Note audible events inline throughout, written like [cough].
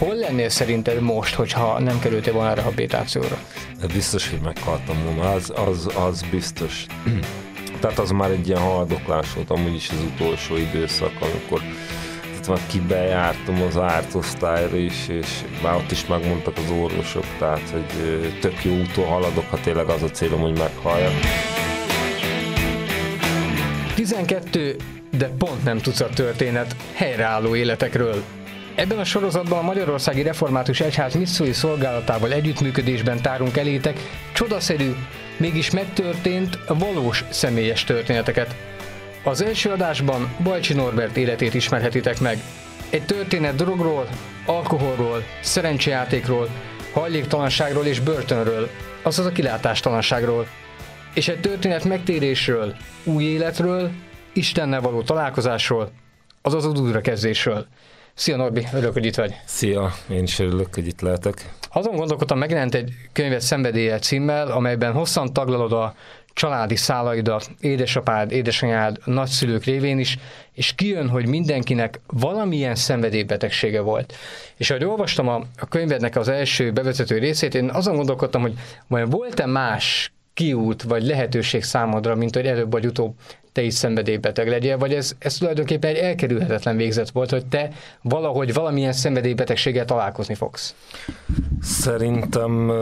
hol lennél szerinted most, hogyha nem kerültél volna a rehabilitációra? Biztos, hogy meghaltam volna, az, az, az biztos. [clears throat] Tehát az már egy ilyen haldoklás volt amúgy is az utolsó időszak, amikor tehát már kibejártam az ártosztályra is, és már ott is megmondtak az orvosok, tehát hogy tök jó úton haladok, ha tényleg az a célom, hogy meghalljak. 12, de pont nem tudsz a történet helyreálló életekről. Ebben a sorozatban a Magyarországi Református Egyház missziói szolgálatával együttműködésben tárunk elétek csodaszerű, mégis megtörtént, valós személyes történeteket. Az első adásban Bajcsi Norbert életét ismerhetitek meg. Egy történet drogról, alkoholról, szerencsejátékról, hajléktalanságról és börtönről, azaz a kilátástalanságról. És egy történet megtérésről, új életről, Istennel való találkozásról, azaz az újrakezdésről. Szia Norbi, örülök, hogy itt vagy. Szia, én is örülök, hogy itt lehetek. Azon gondolkodtam, megjelent egy könyvet Szenvedélye címmel, amelyben hosszan taglalod a családi szálaidat, édesapád, édesanyád, nagyszülők révén is, és kijön, hogy mindenkinek valamilyen szenvedélybetegsége volt. És ahogy olvastam a, a könyvednek az első bevezető részét, én azon gondolkodtam, hogy vajon volt-e más kiút vagy lehetőség számodra, mint hogy előbb vagy utóbb te is szenvedélybeteg legyél, vagy ez, ez tulajdonképpen egy elkerülhetetlen végzet volt, hogy te valahogy valamilyen szenvedélybetegséggel találkozni fogsz? Szerintem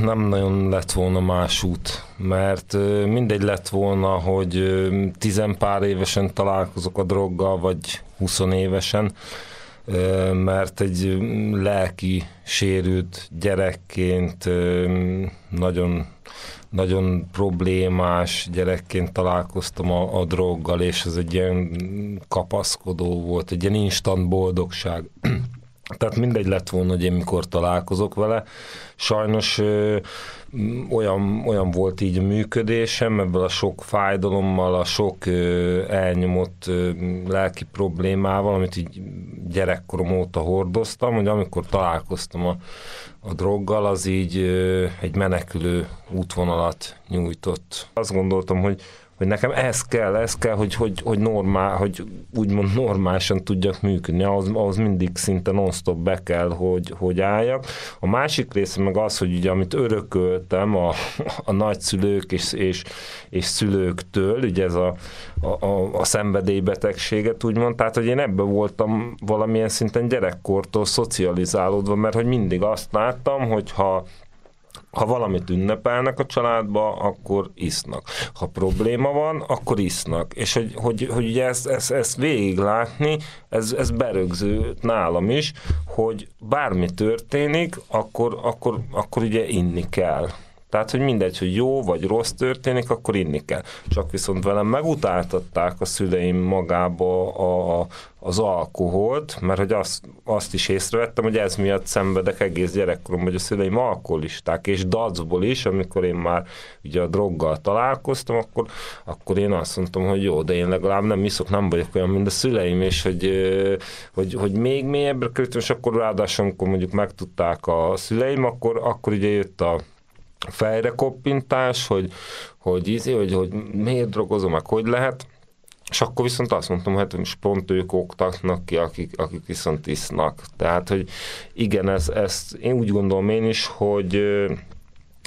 nem nagyon lett volna más út, mert mindegy lett volna, hogy tizenpár évesen találkozok a droggal, vagy 20 évesen, mert egy lelki sérült gyerekként nagyon nagyon problémás gyerekként találkoztam a, a droggal, és ez egy ilyen kapaszkodó volt, egy ilyen instant boldogság. Tehát mindegy lett volna, hogy én mikor találkozok vele. Sajnos ö, olyan, olyan volt így a működésem, ebből a sok fájdalommal, a sok ö, elnyomott ö, lelki problémával, amit így gyerekkorom óta hordoztam, hogy amikor találkoztam a, a droggal, az így ö, egy menekülő útvonalat nyújtott. Azt gondoltam, hogy hogy nekem ez kell, ez kell, hogy, hogy, hogy, normál, hogy úgymond normálisan tudjak működni, ahhoz, ahhoz mindig szinte non-stop be kell, hogy, hogy álljak. A másik része meg az, hogy ugye amit örököltem a, a nagyszülők és, és, és szülőktől, ugye ez a, a, a, a szenvedélybetegséget úgymond, tehát hogy én ebben voltam valamilyen szinten gyerekkortól szocializálódva, mert hogy mindig azt láttam, hogy ha valamit ünnepelnek a családba, akkor isznak. Ha probléma van, akkor isznak. És hogy, hogy, hogy ugye ezt, ezt, ezt végig látni, ez, ez berögző nálam is, hogy bármi történik, akkor, akkor, akkor ugye inni kell. Tehát, hogy mindegy, hogy jó vagy rossz történik, akkor inni kell. Csak viszont velem megutáltatták a szüleim magába a, a, az alkoholt, mert hogy azt, azt is észrevettem, hogy ez miatt szenvedek egész gyerekkorom, hogy a szüleim alkoholisták, és dacból is, amikor én már ugye a droggal találkoztam, akkor, akkor én azt mondtam, hogy jó, de én legalább nem iszok, nem vagyok olyan, mint a szüleim, és hogy, hogy, hogy még mélyebbre kerültem, és akkor ráadásul, amikor mondjuk megtudták a szüleim, akkor, akkor ugye jött a fejre hogy, hogy, izé, hogy, hogy miért drogozom, meg hogy lehet, és akkor viszont azt mondtam, hogy hát most pont ők oktatnak ki, akik, akik viszont isznak. Tehát, hogy igen, ez, ezt én úgy gondolom én is, hogy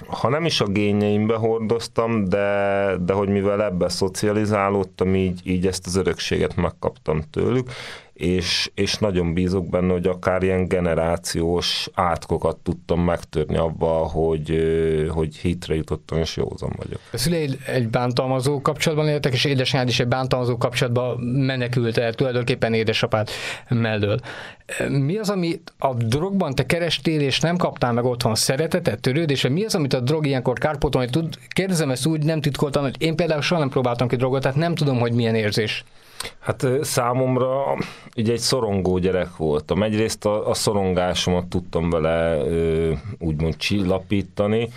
ha nem is a gényeimbe hordoztam, de, de hogy mivel ebbe szocializálódtam, így, így ezt az örökséget megkaptam tőlük, és, és nagyon bízok benne, hogy akár ilyen generációs átkokat tudtam megtörni abba, hogy, hogy hitre jutottam, és józan vagyok. A szüleid egy bántalmazó kapcsolatban éltek, és édesanyád is egy bántalmazó kapcsolatban menekült el tulajdonképpen édesapád mellől. Mi az, ami a drogban te kerestél, és nem kaptál meg otthon szeretetet, törődésre? Mi az, amit a drog ilyenkor kárpótolni tud? Kérdezem ezt úgy, nem titkoltan, hogy én például soha nem próbáltam ki drogot, tehát nem tudom, hogy milyen érzés. Hát számomra ugye egy szorongó gyerek voltam. Egyrészt a, a szorongásomat tudtam vele úgymond csillapítani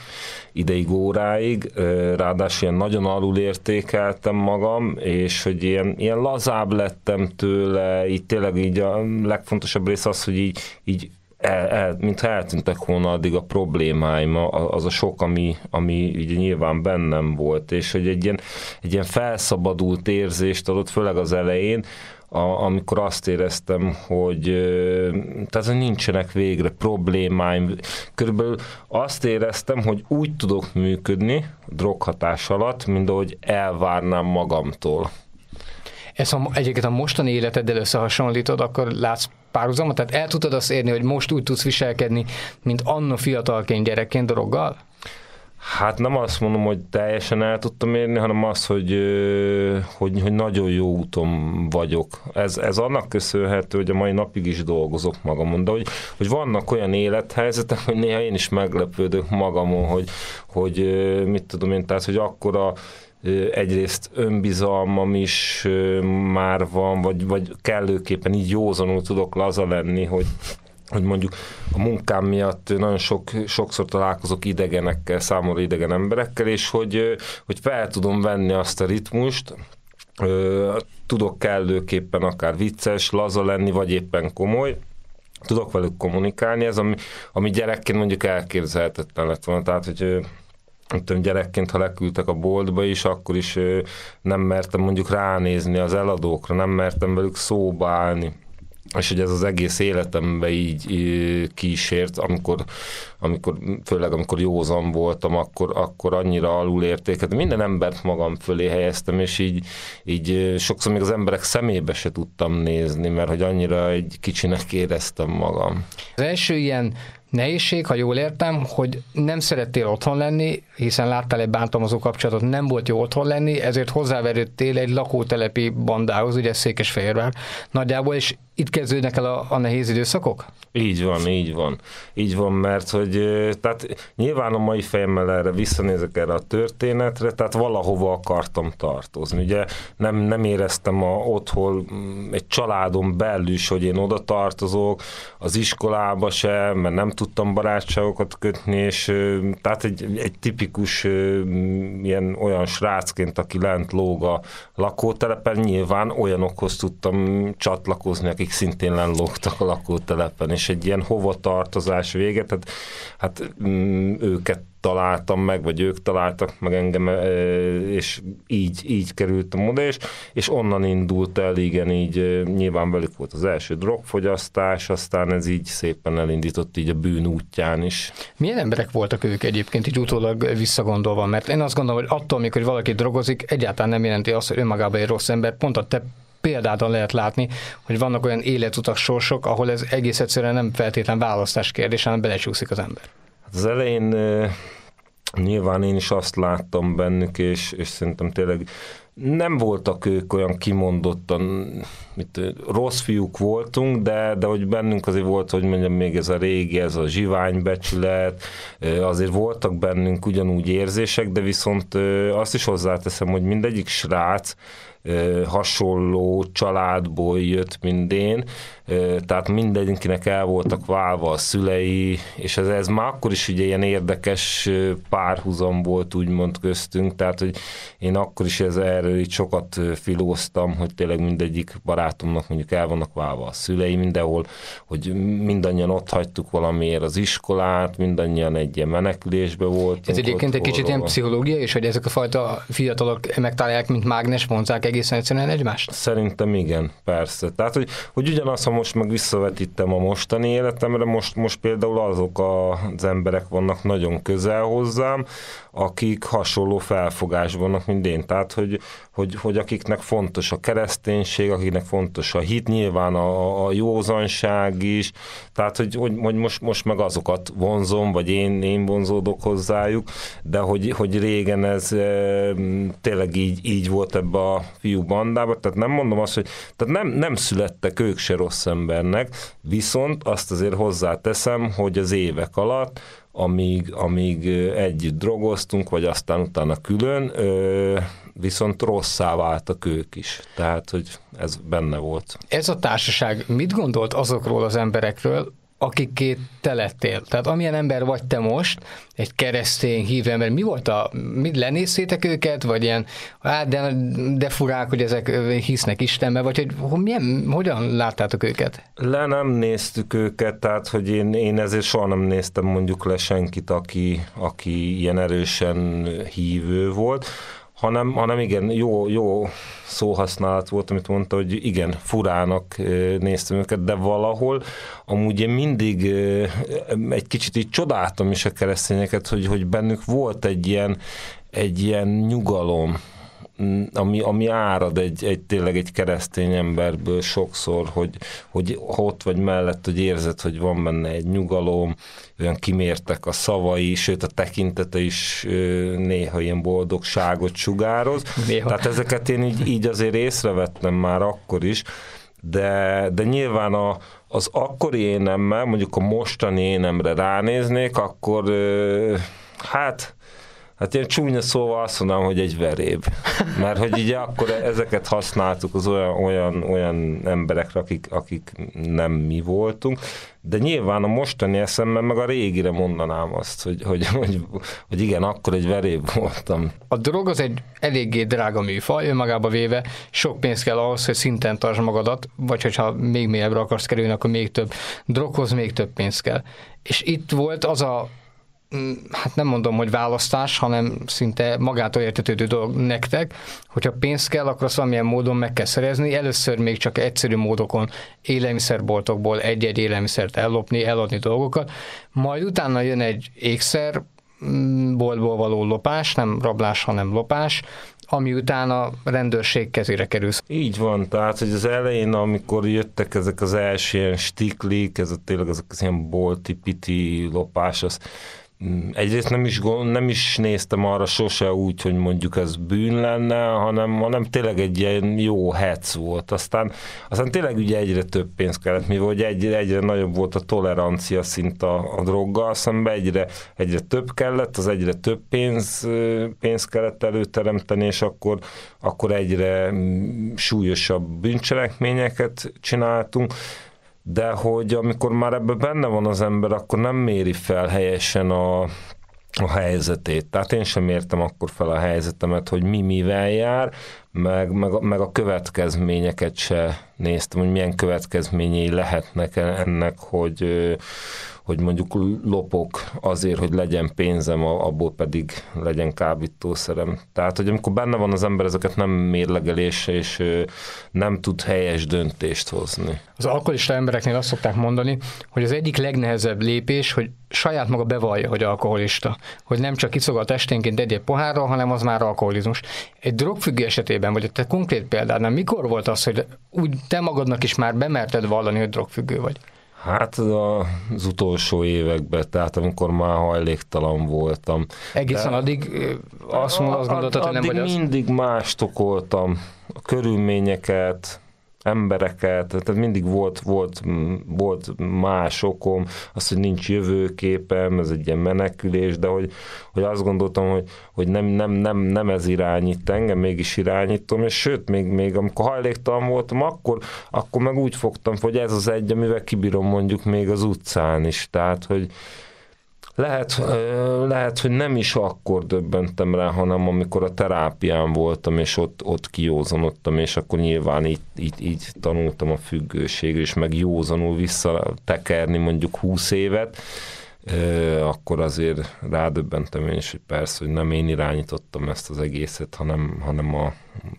ideig, óráig, ráadásul ilyen nagyon alul értékeltem magam, és hogy ilyen, ilyen lazább lettem tőle, így tényleg így a legfontosabb rész az, hogy így, így el, el, mintha eltűntek volna addig a problémáim, az a sok, ami, ami ugye nyilván bennem volt, és hogy egy ilyen, egy ilyen felszabadult érzést adott, főleg az elején, a, amikor azt éreztem, hogy tehát nincsenek végre problémáim. Körülbelül azt éreztem, hogy úgy tudok működni droghatás alatt, mint ahogy elvárnám magamtól. Ezt ha egyébként a mostani életeddel összehasonlítod, akkor látsz párhuzamot? Tehát el tudod azt érni, hogy most úgy tudsz viselkedni, mint anno fiatalként, gyerekként droggal? Hát nem azt mondom, hogy teljesen el tudtam érni, hanem az, hogy, hogy, hogy nagyon jó úton vagyok. Ez, ez annak köszönhető, hogy a mai napig is dolgozok magamon, de hogy, hogy vannak olyan élethelyzetek, hogy néha én is meglepődök magamon, hogy, hogy mit tudom én, tehát, hogy akkora egyrészt önbizalmam is már van, vagy, vagy kellőképpen így józanul tudok laza lenni, hogy hogy mondjuk a munkám miatt nagyon sok, sokszor találkozok idegenekkel, számomra idegen emberekkel, és hogy, hogy fel tudom venni azt a ritmust, tudok kellőképpen akár vicces, laza lenni, vagy éppen komoly, tudok velük kommunikálni, ez ami, ami gyerekként mondjuk elképzelhetetlen lett volna, tehát hogy tudom, gyerekként, ha leküldtek a boltba is, akkor is nem mertem mondjuk ránézni az eladókra, nem mertem velük szóba állni és hogy ez az egész életemben így kísért, amikor, amikor, főleg amikor józan voltam, akkor, akkor annyira alul értéket. Minden embert magam fölé helyeztem, és így, így sokszor még az emberek szemébe se tudtam nézni, mert hogy annyira egy kicsinek éreztem magam. Az első ilyen nehézség, ha jól értem, hogy nem szerettél otthon lenni, hiszen láttál egy bántalmazó kapcsolatot, nem volt jó otthon lenni, ezért hozzáverődtél egy lakótelepi bandához, ugye Székesfehérvár nagyjából, és itt kezdődnek el a, a nehéz időszakok? Így van, így van. Így van, mert hogy tehát nyilván a mai fejemmel erre visszanézek erre a történetre, tehát valahova akartam tartozni. Ugye nem, nem éreztem a, otthon mm, egy családon belül is, hogy én oda tartozok, az iskolába sem, mert nem tudtam barátságokat kötni, és tehát egy, egy tipikus ilyen olyan srácként, aki lent lóg a lakótelepen, nyilván olyanokhoz tudtam csatlakozni, akik szintén lógtak a lakótelepen, és egy ilyen hovatartozás véget, tehát hát mm, őket találtam meg, vagy ők találtak meg engem, és így, így kerültem oda, és, és onnan indult el, igen, így nyilván velük volt az első drogfogyasztás, aztán ez így szépen elindított így a bűn útján is. Milyen emberek voltak ők egyébként, így utólag visszagondolva? Mert én azt gondolom, hogy attól, amikor valaki drogozik, egyáltalán nem jelenti azt, hogy önmagában egy rossz ember, pont a te példádon lehet látni, hogy vannak olyan életutak sorsok, ahol ez egész egyszerűen nem feltétlen választás kérdés, hanem belecsúszik az ember. Hát az elején nyilván én is azt láttam bennük, és, és szerintem tényleg nem voltak ők olyan kimondottan, mit, rossz fiúk voltunk, de, de hogy bennünk azért volt, hogy mondjam, még ez a régi, ez a zsiványbecsület, azért voltak bennünk ugyanúgy érzések, de viszont azt is hozzáteszem, hogy mindegyik srác hasonló családból jött, mint én, tehát mindenkinek el voltak válva a szülei, és ez, ez már akkor is ugye ilyen érdekes párhuzam volt úgymond köztünk, tehát hogy én akkor is ez erről így sokat filóztam, hogy tényleg mindegyik barátomnak mondjuk el vannak válva a szülei mindenhol, hogy mindannyian ott hagytuk valamiért az iskolát, mindannyian egy ilyen menekülésbe volt. Ez egyébként egy kicsit ilyen pszichológia, és hogy ezek a fajta fiatalok megtalálják, mint mágnes, vonzák egészen egyszerűen egymást? Szerintem igen, persze. Tehát, hogy, hogy ugyanaz, ha most meg visszavetítem a mostani életemre, most, most például azok az emberek vannak nagyon közel hozzám, akik hasonló felfogásban vannak, mint én. Tehát, hogy, hogy, hogy akiknek fontos a kereszténység, akiknek fontos a hit, nyilván a, a józanság is, tehát, hogy, hogy, hogy most, most meg azokat vonzom, vagy én, én vonzódok hozzájuk, de hogy, hogy régen ez e, tényleg így, így volt ebbe a fiú bandába, tehát nem mondom azt, hogy tehát nem, nem születtek ők se rossz embernek, viszont azt azért hozzáteszem, hogy az évek alatt amíg, amíg együtt drogoztunk, vagy aztán utána külön, viszont rosszá váltak ők is. Tehát, hogy ez benne volt. Ez a társaság mit gondolt azokról az emberekről, akiké te lettél. Tehát amilyen ember vagy te most, egy keresztény hívő ember, mi volt a, mi lenéztétek őket, vagy ilyen, hát de, de furák, hogy ezek hisznek Istenbe, vagy hogy milyen, hogyan láttátok őket? Le nem néztük őket, tehát hogy én, én ezért soha nem néztem mondjuk le senkit, aki, aki ilyen erősen hívő volt hanem, hanem igen, jó, jó szóhasználat volt, amit mondta, hogy igen, furának néztem őket, de valahol amúgy én mindig egy kicsit így csodáltam is a keresztényeket, hogy, hogy bennük volt egy ilyen, egy ilyen nyugalom, ami, ami árad egy, egy tényleg egy keresztény emberből sokszor, hogy, hogy ott vagy mellett, hogy érzed, hogy van benne egy nyugalom, olyan kimértek a szavai, sőt a tekintete is néha ilyen boldogságot sugároz. [laughs] Néha. Tehát ezeket én így, így azért észrevettem már akkor is, de, de nyilván a, az akkori énemmel, mondjuk a mostani énemre ránéznék, akkor hát Hát ilyen csúnya szóval azt mondanám, hogy egy veréb. Mert hogy így akkor ezeket használtuk az olyan, olyan, olyan emberekre, akik, akik nem mi voltunk, de nyilván a mostani eszemben meg a régire mondanám azt, hogy, hogy, hogy, hogy igen, akkor egy veréb voltam. A drog az egy eléggé drága műfaj, önmagába véve sok pénz kell ahhoz, hogy szinten tartsd magadat, vagy hogyha még mélyebbre akarsz kerülni, akkor még több. Droghoz még több pénz kell. És itt volt az a hát nem mondom, hogy választás, hanem szinte magától értetődő dolog nektek, hogyha pénzt kell, akkor azt valamilyen módon meg kell szerezni. Először még csak egyszerű módokon élelmiszerboltokból egy-egy élelmiszert ellopni, eladni dolgokat, majd utána jön egy ékszer, mm, boltból való lopás, nem rablás, hanem lopás, ami után a rendőrség kezére kerül. Így van, tehát hogy az elején, amikor jöttek ezek az első ilyen stiklik, ez a tényleg ezek az ilyen bolti, piti lopás, az egyrészt nem is, nem is néztem arra sose úgy, hogy mondjuk ez bűn lenne, hanem, hanem tényleg egy ilyen jó hec volt. Aztán, aztán tényleg ugye egyre több pénz kellett, mivel hogy egyre, egyre nagyobb volt a tolerancia szint a, a droggal szemben, egyre, egyre több kellett, az egyre több pénz, pénz kellett előteremteni, és akkor, akkor egyre mm, súlyosabb bűncselekményeket csináltunk de hogy amikor már ebben benne van az ember, akkor nem méri fel helyesen a, a helyzetét. Tehát én sem értem akkor fel a helyzetemet, hogy mi mivel jár, meg, meg, meg a következményeket se néztem, hogy milyen következményei lehetnek ennek, hogy, hogy mondjuk lopok azért, hogy legyen pénzem, abból pedig legyen kábítószerem. Tehát, hogy amikor benne van az ember, ezeket nem mérlegelése, és nem tud helyes döntést hozni. Az alkoholista embereknél azt szokták mondani, hogy az egyik legnehezebb lépés, hogy saját maga bevallja, hogy alkoholista. Hogy nem csak iszogat esténként egy-egy pohárral, hanem az már alkoholizmus. Egy drogfüggő esetében, vagy te konkrét példánál, mikor volt az, hogy úgy te magadnak is már bemerted vallani, hogy drogfüggő vagy? Hát az utolsó években, tehát amikor már hajléktalan voltam. Egészen De addig azt, mondod, azt gondoltad, hogy nem vagy az? mindig mást okoltam. A körülményeket, embereket, tehát mindig volt, volt, volt más okom, az, hogy nincs jövőképem, ez egy ilyen menekülés, de hogy, hogy azt gondoltam, hogy, hogy nem, nem, nem, nem ez irányít engem, mégis irányítom, és sőt, még, még amikor hajléktalan voltam, akkor, akkor meg úgy fogtam, hogy ez az egy, amivel kibírom mondjuk még az utcán is, tehát, hogy, lehet, lehet, hogy nem is akkor döbbentem rá, hanem amikor a terápián voltam, és ott, ott kiózanodtam, és akkor nyilván így, így, így tanultam a függőségre, és meg józanul visszatekerni mondjuk 20 évet, akkor azért rádöbbentem én is, hogy persze, hogy nem én irányítottam ezt az egészet, hanem, hanem a,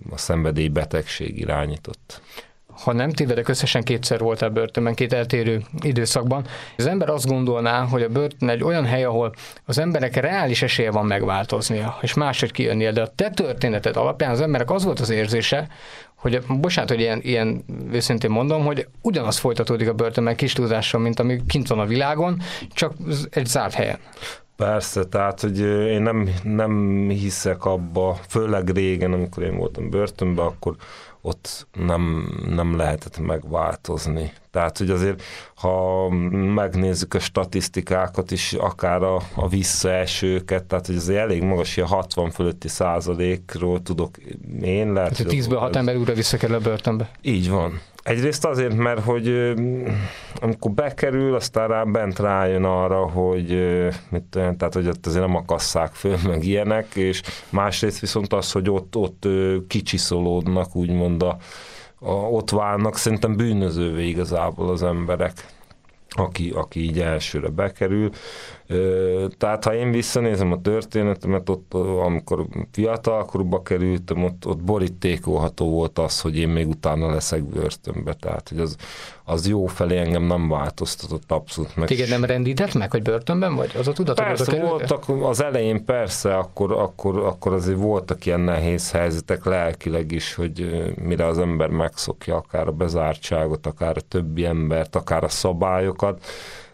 a szenvedélybetegség irányított ha nem tévedek, összesen kétszer voltál börtönben, két eltérő időszakban. Az ember azt gondolná, hogy a börtön egy olyan hely, ahol az emberek reális esélye van megváltoznia, és máshogy kijönnie, de a te történeted alapján az emberek az volt az érzése, hogy bocsánat, hogy ilyen, ilyen őszintén mondom, hogy ugyanaz folytatódik a börtönben kis tudással, mint ami kint van a világon, csak egy zárt helyen. Persze, tehát, hogy én nem, nem hiszek abba, főleg régen, amikor én voltam börtönben, akkor ott nem, nem lehetett megváltozni. Tehát, hogy azért, ha megnézzük a statisztikákat is, akár a, a visszaesőket, tehát, hogy azért elég magas, a 60 fölötti százalékról tudok én. Lehet, tehát 10-ből 6 ember újra visszakerül a börtönbe. Így van. Egyrészt azért, mert hogy amikor bekerül, aztán rá bent rájön arra, hogy mit tehát hogy ott azért nem akasszák föl, [laughs] meg ilyenek, és másrészt viszont az, hogy ott, ott kicsiszolódnak, úgymond a, a, ott válnak szerintem bűnözővé igazából az emberek. aki, aki így elsőre bekerül. Tehát ha én visszanézem a történetemet, ott, amikor fiatalkorba kerültem, ott, ott borítékolható volt az, hogy én még utána leszek börtönbe. Tehát, hogy az, az jó felé engem nem változtatott abszolút meg. Téged nem rendített meg, hogy börtönben vagy? Az a tudat, persze, hogy voltak, az elején persze, akkor, akkor, akkor azért voltak ilyen nehéz helyzetek lelkileg is, hogy mire az ember megszokja akár a bezártságot, akár a többi embert, akár a szabályokat,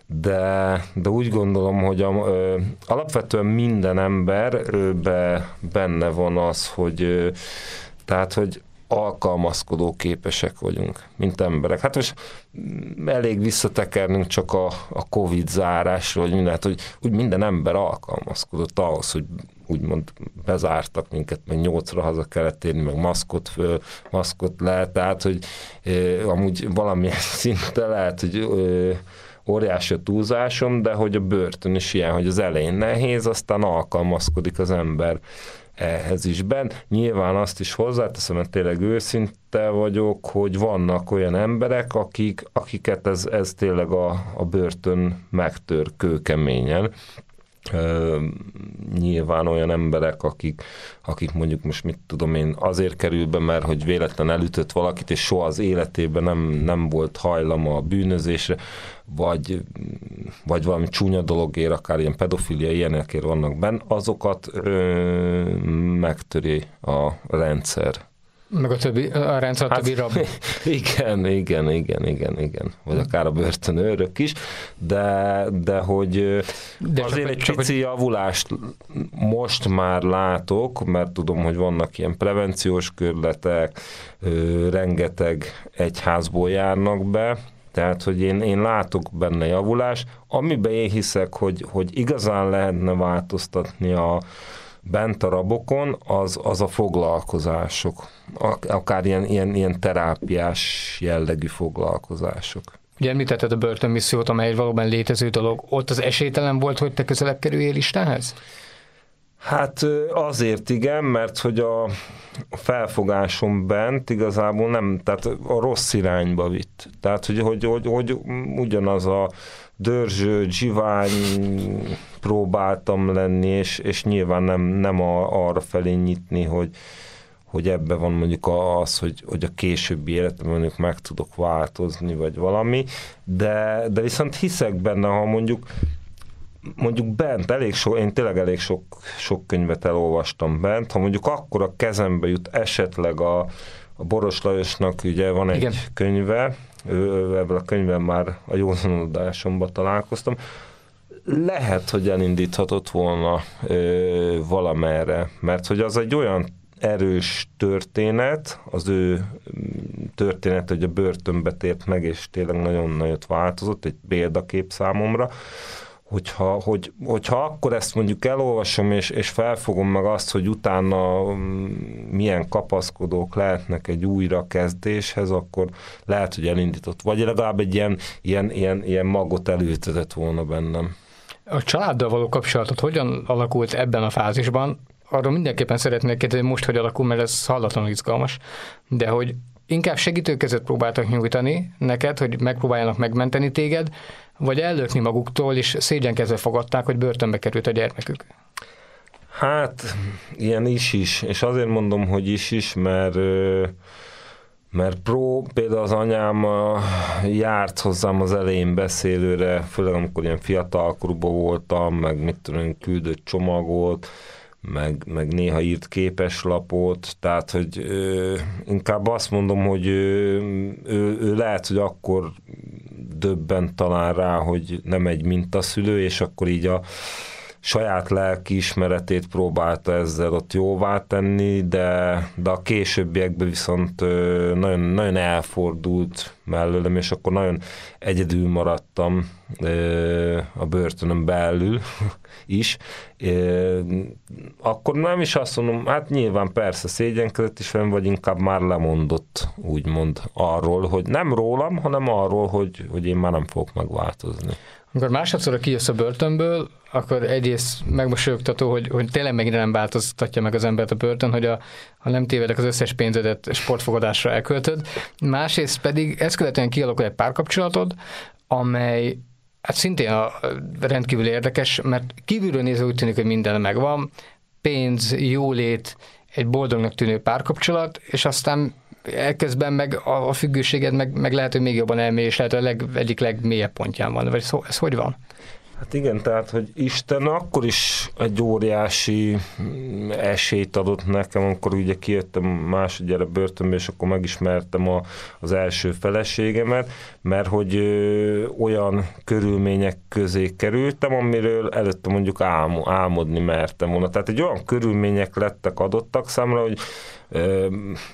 de, de úgy gondolom, hogy a, ö, alapvetően minden ember ö, be, benne van az, hogy ö, tehát, hogy alkalmazkodó képesek vagyunk, mint emberek. Hát most elég visszatekernünk csak a, a Covid zárásra, hogy minden, hát, hogy úgy minden ember alkalmazkodott ahhoz, hogy úgymond bezártak minket, meg nyolcra haza kellett érni, meg maszkot föl, maszkot le, tehát, hogy e, amúgy valamilyen [laughs] szinte lehet, hogy e, óriási a túlzásom, de hogy a börtön is ilyen, hogy az elején nehéz, aztán alkalmazkodik az ember ehhez is ben. Nyilván azt is hozzáteszem, mert tényleg őszinte vagyok, hogy vannak olyan emberek, akik, akiket ez, ez tényleg a, a börtön megtör kőkeményen nyilván olyan emberek, akik, akik mondjuk most mit tudom én, azért kerül be, mert hogy véletlen elütött valakit, és soha az életében nem, nem volt hajlama a bűnözésre, vagy, vagy valami csúnya dologért, akár ilyen pedofilia, ilyenekért vannak benne, azokat ö, megtöri a rendszer. Meg a többi, a rendszer hát, többi rab. [laughs] Igen, igen, igen, igen, igen. Vagy akár a börtönőrök is, de, de hogy de azért egy csak pici hogy... javulást most már látok, mert tudom, hogy vannak ilyen prevenciós körletek, rengeteg egyházból járnak be, tehát, hogy én, én látok benne javulást, amiben én hiszek, hogy, hogy igazán lehetne változtatni a, bent a rabokon, az, az a foglalkozások, akár ilyen, ilyen, ilyen terápiás jellegű foglalkozások. Ugye említetted a börtönmissziót, amely egy valóban létező dolog. Ott az esélytelen volt, hogy te közelebb kerüljél Istenhez? Hát azért igen, mert hogy a felfogásom bent igazából nem, tehát a rossz irányba vitt. Tehát, hogy, hogy, hogy, hogy ugyanaz a dörzső, zsivány próbáltam lenni, és, és nyilván nem, nem a, arra felé nyitni, hogy, hogy ebbe van mondjuk az, hogy, hogy a későbbi életben mondjuk meg tudok változni, vagy valami, de, de viszont hiszek benne, ha mondjuk mondjuk bent elég sok, én tényleg elég sok, sok könyvet elolvastam bent, ha mondjuk akkor a kezembe jut esetleg a, a Boros Lajosnak ugye van egy Igen. könyve, ő, ebből a könyvben már a józanodásomban találkoztam, lehet, hogy elindíthatott volna ö, valamerre, mert hogy az egy olyan erős történet, az ő történet, hogy a börtönbe tért meg, és tényleg nagyon nagyot változott, egy példakép számomra, hogyha, hogy, hogyha akkor ezt mondjuk elolvasom, és, és felfogom meg azt, hogy utána mm, milyen kapaszkodók lehetnek egy újrakezdéshez, akkor lehet, hogy elindított. Vagy legalább egy ilyen, ilyen, ilyen, ilyen magot elültetett volna bennem. A családdal való kapcsolatot hogyan alakult ebben a fázisban? Arról mindenképpen szeretnék kérdezni, most hogy alakul, mert ez hallatlanul izgalmas, de hogy inkább segítőkezet próbáltak nyújtani neked, hogy megpróbáljanak megmenteni téged, vagy ellökni maguktól, és szégyenkezve fogadták, hogy börtönbe került a gyermekük? Hát, ilyen is is, és azért mondom, hogy is is, mert mert Pro, például az anyám járt hozzám az elején beszélőre, főleg amikor ilyen fiatalkorúban voltam, meg mit tudom, küldött csomagot, meg, meg néha írt képeslapot, tehát, hogy ö, inkább azt mondom, hogy ő, ő, ő lehet, hogy akkor döbben talán rá, hogy nem egy mintaszülő, és akkor így a saját lelki ismeretét próbálta ezzel ott jóvá tenni, de, de a későbbiekben viszont nagyon, nagyon elfordult mellőlem, és akkor nagyon egyedül maradtam a börtönön belül [laughs] is. Akkor nem is azt mondom, hát nyilván persze szégyenkezett is velem, vagy inkább már lemondott, úgymond arról, hogy nem rólam, hanem arról, hogy, hogy én már nem fogok megváltozni. Amikor másodszor kijössz a börtönből, akkor egyrészt megmosolyogtató, hogy, hogy tényleg megint nem változtatja meg az embert a börtön, hogy a, ha nem tévedek, az összes pénzedet sportfogadásra elköltöd. Másrészt pedig ezt követően kialakul egy párkapcsolatod, amely hát szintén a rendkívül érdekes, mert kívülről nézve úgy tűnik, hogy minden megvan, pénz, jólét, egy boldognak tűnő párkapcsolat, és aztán ekközben meg a, a függőséged meg, meg lehet, hogy még jobban elmély, és lehet, a leg, egyik legmélyebb pontján van. Vagy szó, ez hogy van? Hát igen, tehát, hogy Isten akkor is egy óriási mm, esélyt adott nekem, amikor ugye kijöttem másodjára börtönbe, és akkor megismertem a, az első feleségemet, mert hogy ö, olyan körülmények közé kerültem, amiről előtte mondjuk álmo, álmodni mertem volna. Tehát egy olyan körülmények lettek adottak számra, hogy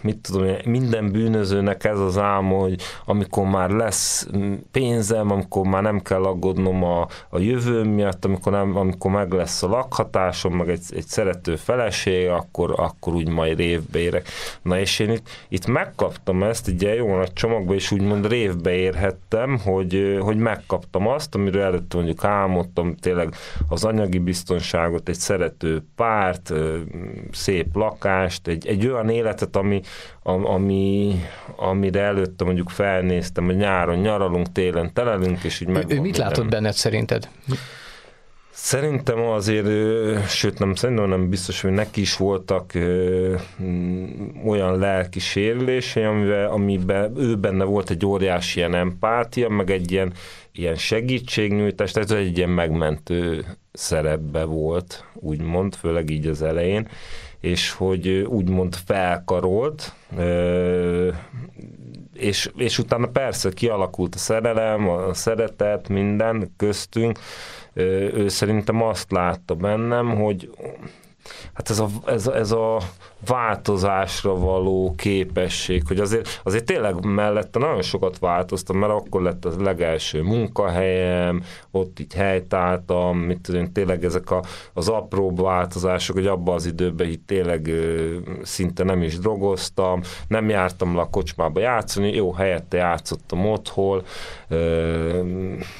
mit tudom minden bűnözőnek ez az álma, hogy amikor már lesz pénzem, amikor már nem kell aggódnom a, a jövő miatt, amikor, nem, amikor meg lesz a lakhatásom, meg egy, egy szerető feleség, akkor, akkor úgy majd révbe érek. Na és én itt, itt megkaptam ezt egy jó nagy csomagba, és úgymond révbe érhettem, hogy, hogy megkaptam azt, amiről előtt mondjuk álmodtam, tényleg az anyagi biztonságot, egy szerető párt, szép lakást, egy, egy olyan olyan életet, ami, ami, amire előtte mondjuk felnéztem, hogy nyáron nyaralunk, télen telelünk, és így meg. Ő, ő mit látott benned szerinted? Szerintem azért, sőt nem szerintem, nem biztos, hogy neki is voltak ö, olyan lelki sérülései, amiben, amiben ő benne volt egy óriási ilyen empátia, meg egy ilyen, ilyen segítségnyújtás, tehát egy ilyen megmentő szerepbe volt, úgymond, főleg így az elején, és hogy úgymond felkarolt, és, és utána persze kialakult a szerelem, a szeretet, minden köztünk. Ő szerintem azt látta bennem, hogy hát ez a, ez, ez a változásra való képesség, hogy azért, azért tényleg mellette nagyon sokat változtam, mert akkor lett az legelső munkahelyem, ott így helytáltam, mit tudom, tényleg ezek a, az apró változások, hogy abban az időben így tényleg ö, szinte nem is drogoztam, nem jártam le a kocsmába játszani, jó, helyette játszottam otthon. Ö,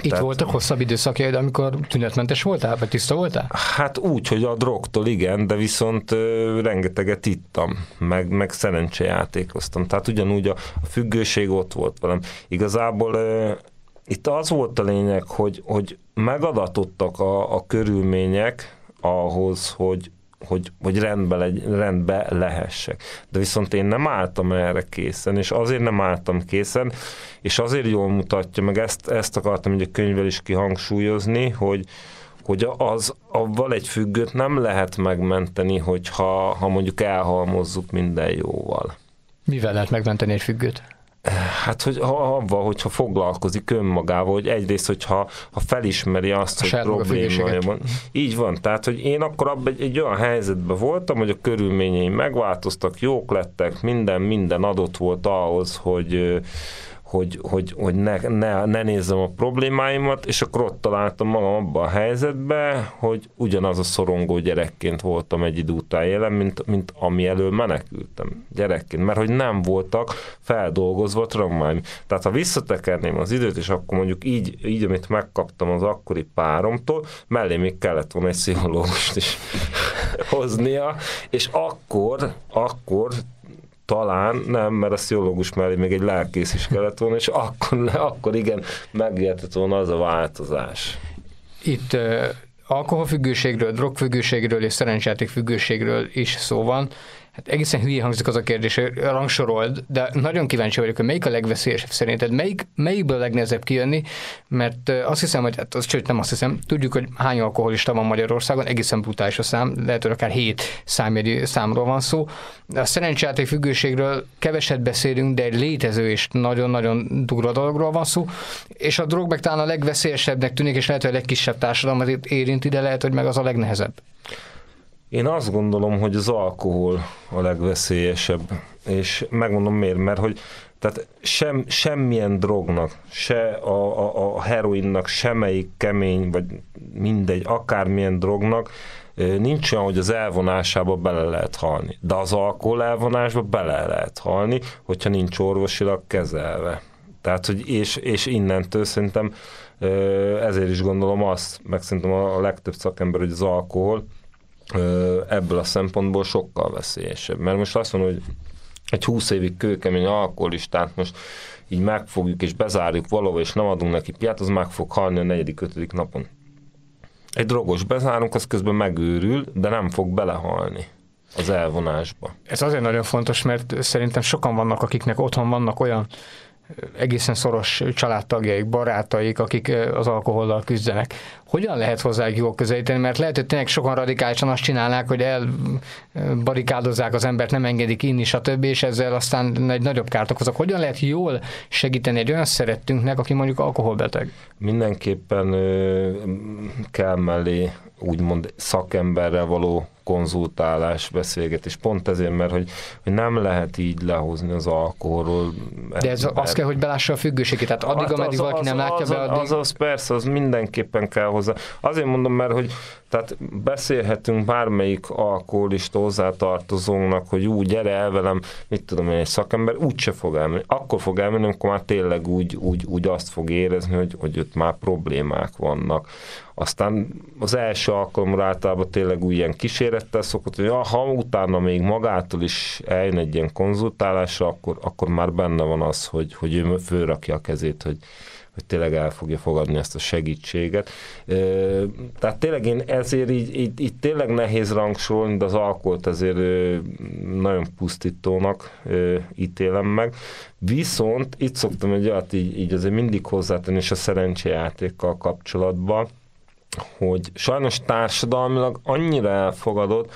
Itt tehát, voltak hosszabb időszakjaid, amikor tünetmentes voltál, vagy tiszta voltál? Hát úgy, hogy a drogtól igen, de viszont ö, rengeteget ittam, meg, meg szerencsejátékoztam. Tehát ugyanúgy a, a függőség ott volt velem. Igazából ö, itt az volt a lényeg, hogy, hogy megadatottak a, a körülmények ahhoz, hogy, hogy, hogy rendbe, legy, rendbe lehessek. De viszont én nem álltam erre készen, és azért nem álltam készen, és azért jól mutatja, meg ezt, ezt akartam egy a könyvvel is kihangsúlyozni, hogy, hogy az, avval egy függőt nem lehet megmenteni, hogyha ha mondjuk elhalmozzuk minden jóval. Mivel lehet megmenteni egy függőt? Hát, hogy ha, avval, hogyha foglalkozik önmagával, hogy egyrészt, hogyha ha felismeri azt, a hogy problémája van. Így van, tehát, hogy én akkor abban egy, egy olyan helyzetben voltam, hogy a körülményeim megváltoztak, jók lettek, minden, minden adott volt ahhoz, hogy hogy, hogy, hogy ne, ne, ne nézzem a problémáimat, és akkor ott találtam magam abban a helyzetben, hogy ugyanaz a szorongó gyerekként voltam egy idő után jelen, mint, mint ami elől menekültem gyerekként, mert hogy nem voltak feldolgozva traumáim. Tehát ha visszatekerném az időt, és akkor mondjuk így, így amit megkaptam az akkori páromtól, mellé még kellett volna egy pszichológust is [laughs] hoznia, és akkor, akkor talán nem, mert a sziológus mellé még egy lelkész is kellett volna, és akkor, akkor igen, megértett volna az a változás. Itt uh, alkoholfüggőségről, drogfüggőségről és szerencsáték függőségről is szó van. Hát egészen hülye hangzik az a kérdés, hogy rangsorold, de nagyon kíváncsi vagyok, hogy melyik a legveszélyesebb szerinted, melyik, melyikből a legnehezebb kijönni, mert azt hiszem, hogy hát az, sőt nem azt hiszem, tudjuk, hogy hány alkoholista van Magyarországon, egészen brutális a szám, lehet, hogy akár hét számjegyű számról van szó. A szerencsáték függőségről keveset beszélünk, de egy létező és nagyon-nagyon durva dologról van szó, és a drog meg talán a legveszélyesebbnek tűnik, és lehet, hogy a legkisebb társadalmat érinti, de lehet, hogy meg az a legnehezebb. Én azt gondolom, hogy az alkohol a legveszélyesebb, és megmondom miért, mert hogy tehát sem, semmilyen drognak, se a, a, a heroinnak, semmelyik kemény, vagy mindegy, akármilyen drognak, nincs olyan, hogy az elvonásába bele lehet halni. De az alkohol elvonásba bele lehet halni, hogyha nincs orvosilag kezelve. Tehát, hogy és, és innentől szerintem ezért is gondolom azt, meg szerintem a legtöbb szakember, hogy az alkohol ebből a szempontból sokkal veszélyesebb. Mert most azt mondom, hogy egy 20 évig kőkemény alkoholistát most így megfogjuk és bezárjuk valahol, és nem adunk neki piát, az meg fog halni a negyedik, ötödik napon. Egy drogos bezárunk, az közben megőrül, de nem fog belehalni az elvonásba. Ez azért nagyon fontos, mert szerintem sokan vannak, akiknek otthon vannak olyan egészen szoros családtagjaik, barátaik, akik az alkohollal küzdenek. Hogyan lehet hozzájuk jól közelíteni? Mert lehet, hogy tényleg sokan radikálisan azt csinálnák, hogy elbarikádozzák az embert, nem engedik inni, stb., és ezzel aztán egy nagyobb kárt okozok. Hogyan lehet jól segíteni egy olyan szerettünknek, aki mondjuk alkoholbeteg? Mindenképpen kell mellé úgymond szakemberrel való konzultálás, beszélgetés. Pont ezért, mert hogy, hogy nem lehet így lehozni az alkoholról. De ez mert... azt kell, hogy belássa a függőségét. Tehát addig, hát ameddig az, valaki az, nem látja az, be, addig... Az, az, persze, az mindenképpen kell hozzá. Azért mondom, mert hogy tehát beszélhetünk bármelyik alkoholista hozzátartozónak, hogy úgy gyere el velem, mit tudom én, egy szakember, úgyse fog elmenni. Akkor fog elmenni, amikor már tényleg úgy, úgy, úgy azt fog érezni, hogy, hogy ott már problémák vannak. Aztán az első alkalomra általában tényleg úgy ilyen kísérettel szokott, hogy ha utána még magától is eljön egy ilyen konzultálásra, akkor, akkor már benne van az, hogy, hogy ő fölrakja a kezét, hogy, hogy tényleg el fogja fogadni ezt a segítséget. Tehát tényleg én ezért így, így, így tényleg nehéz rangsolni, de az alkoholt ezért nagyon pusztítónak ítélem meg. Viszont itt szoktam egy olyat így, így azért mindig hozzátenni, és a szerencsejátékkal kapcsolatban, hogy sajnos társadalmilag annyira elfogadott,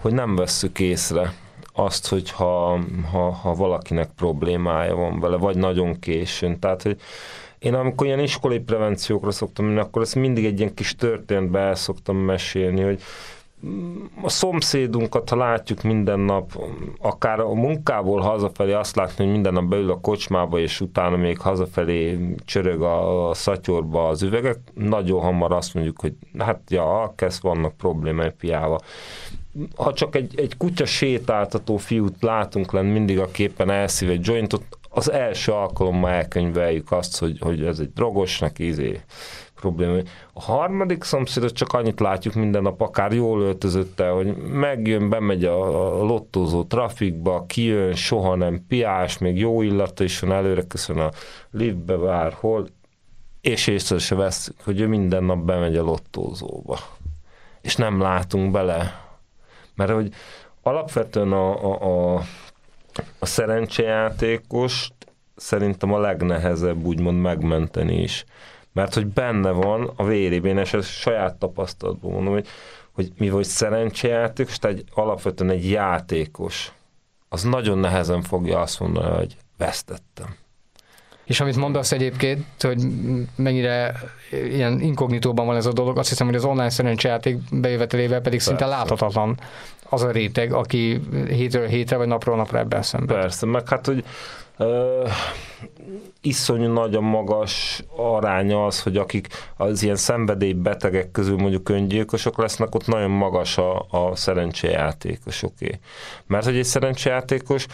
hogy nem vesszük észre azt, hogy ha, ha, ha valakinek problémája van vele, vagy nagyon későn. Tehát, hogy én amikor ilyen iskolai prevenciókra szoktam menni, akkor ezt mindig egy ilyen kis történetbe el szoktam mesélni, hogy a szomszédunkat, ha látjuk minden nap, akár a munkából hazafelé azt látni, hogy minden nap beül a kocsmába, és utána még hazafelé csörög a, a szatyorba az üvegek, nagyon hamar azt mondjuk, hogy hát ja, kezd vannak problémák piával. Ha csak egy, egy kutya sétáltató fiút látunk lenn mindig a képen elszív egy jointot, az első alkalommal elkönyveljük azt, hogy, hogy ez egy drogos, neki izé probléma. A harmadik szomszédot csak annyit látjuk minden nap, akár jól öltözötte, hogy megjön, bemegy a, a lottózó trafikba, kijön, soha nem piás, még jó illata is van előre, köszön a liftbe vár, hol, és észre se vesz, hogy ő minden nap bemegy a lottózóba. És nem látunk bele. Mert hogy alapvetően a, a, a, a szerencsejátékost szerintem a legnehezebb úgymond megmenteni is mert hogy benne van a vérében, és ez saját tapasztalatból mondom, hogy, hogy mi vagy szerencsejátékos, tehát egy, alapvetően egy játékos, az nagyon nehezen fogja azt mondani, hogy vesztettem. És amit mondasz egyébként, hogy mennyire ilyen inkognitóban van ez a dolog, azt hiszem, hogy az online szerencsejáték bejövetelével pedig Persze. szinte láthatatlan az a réteg, aki hétről hétre vagy napról napra ebben szemben. Persze, meg hát, hogy uh, iszonyú nagy a magas aránya az, hogy akik az ilyen szenvedélybetegek közül mondjuk öngyilkosok lesznek, ott nagyon magas a, a szerencsejátékosoké. Mert hogy egy szerencsejátékos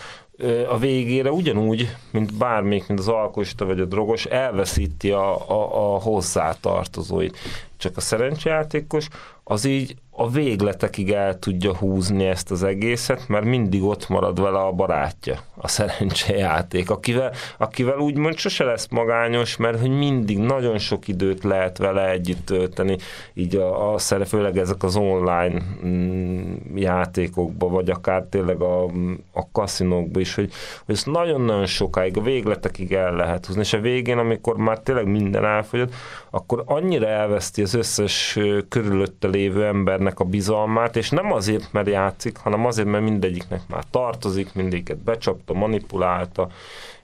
a végére ugyanúgy, mint bármelyik, mint az alkoholista vagy a drogos, elveszíti a, a, a hozzátartozóit. Csak a szerencsejátékos az így a végletekig el tudja húzni ezt az egészet, mert mindig ott marad vele a barátja, a szerencsejáték, akivel, akivel úgymond sose lesz magányos, mert hogy mindig nagyon sok időt lehet vele együtt tölteni, így a, a főleg ezek az online mm, játékokba, vagy akár tényleg a, a kaszinókba is, hogy, hogy ezt nagyon-nagyon sokáig, a végletekig el lehet húzni, és a végén, amikor már tényleg minden elfogyott, akkor annyira elveszti az összes körülötte lévő embernek a bizalmát, és nem azért, mert játszik, hanem azért, mert mindegyiknek már tartozik, mindegyiket becsapta, manipulálta,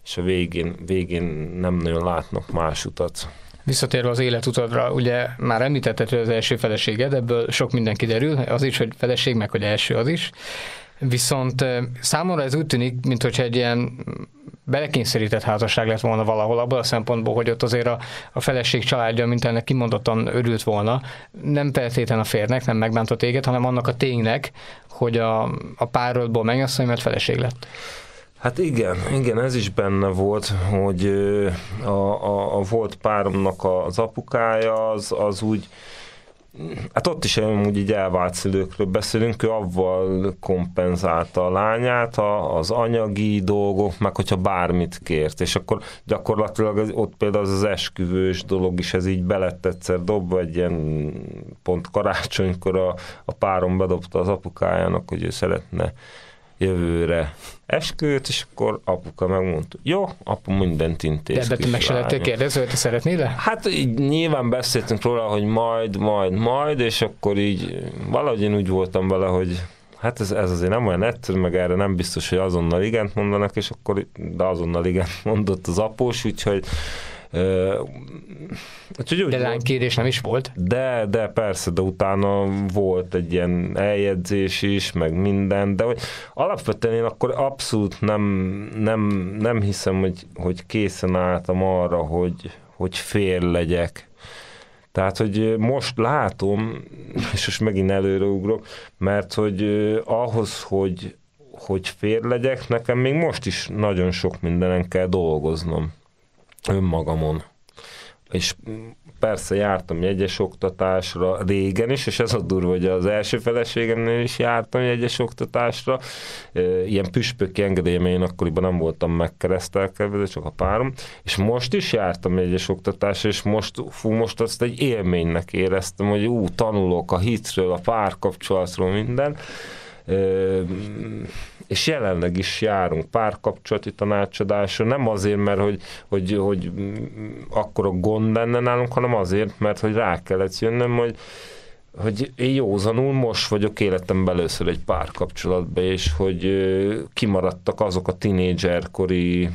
és a végén, végén nem nagyon látnak más utat. Visszatérve az életutadra, ugye már említetted, hogy az első feleséged, ebből sok minden kiderül, az is, hogy feleség, meg hogy első az is. Viszont számomra ez úgy tűnik, mintha egy ilyen belekényszerített házasság lett volna valahol, abban a szempontból, hogy ott azért a, a feleség családja, mint ennek kimondottan örült volna, nem feltétlen a férnek, nem megbántott téged, hanem annak a ténynek, hogy a, a párodból megnyasszony, mert feleség lett. Hát igen, igen, ez is benne volt, hogy a, a, a volt páromnak az apukája az, az úgy Hát ott is úgy így elvált szülőkről beszélünk, ő avval kompenzálta a lányát, az anyagi dolgok, meg hogyha bármit kért, és akkor gyakorlatilag ott például az, az esküvős dolog is, ez így belett egyszer dobva, egy ilyen pont karácsonykor a, a párom bedobta az apukájának, hogy ő szeretne jövőre esküvőt, és akkor apuka megmondta, jó, apu mindent intéz. De, de meg se lettél kérdező, hogy te szeretnél -e? Hát így nyilván beszéltünk róla, hogy majd, majd, majd, és akkor így valahogy én úgy voltam vele, hogy hát ez, ez azért nem olyan egyszerű, meg erre nem biztos, hogy azonnal igent mondanak, és akkor de azonnal igent mondott az após, úgyhogy Úgyhogy de lánykérés nem is volt? De, de persze, de utána volt egy ilyen eljegyzés is, meg minden, de hogy alapvetően én akkor abszolút nem, nem, nem hiszem, hogy, hogy készen álltam arra, hogy, hogy fér legyek. Tehát, hogy most látom, és most megint előreugrok, mert hogy ahhoz, hogy, hogy fér legyek, nekem még most is nagyon sok mindenen kell dolgoznom önmagamon. És persze jártam jegyes oktatásra régen is, és ez a durva, hogy az első feleségemnél is jártam jegyes oktatásra. Ilyen püspöki engedélyem én akkoriban nem voltam megkeresztelkedve, csak a párom. És most is jártam jegyes oktatásra, és most, fú, most azt egy élménynek éreztem, hogy ú, tanulok a hitről, a párkapcsolatról, minden és jelenleg is járunk párkapcsolati tanácsadásra, nem azért, mert hogy, hogy, hogy akkor a gond lenne nálunk, hanem azért, mert hogy rá kellett jönnöm, hogy, hogy én józanul most vagyok életem először egy párkapcsolatban, és hogy kimaradtak azok a tinédzserkori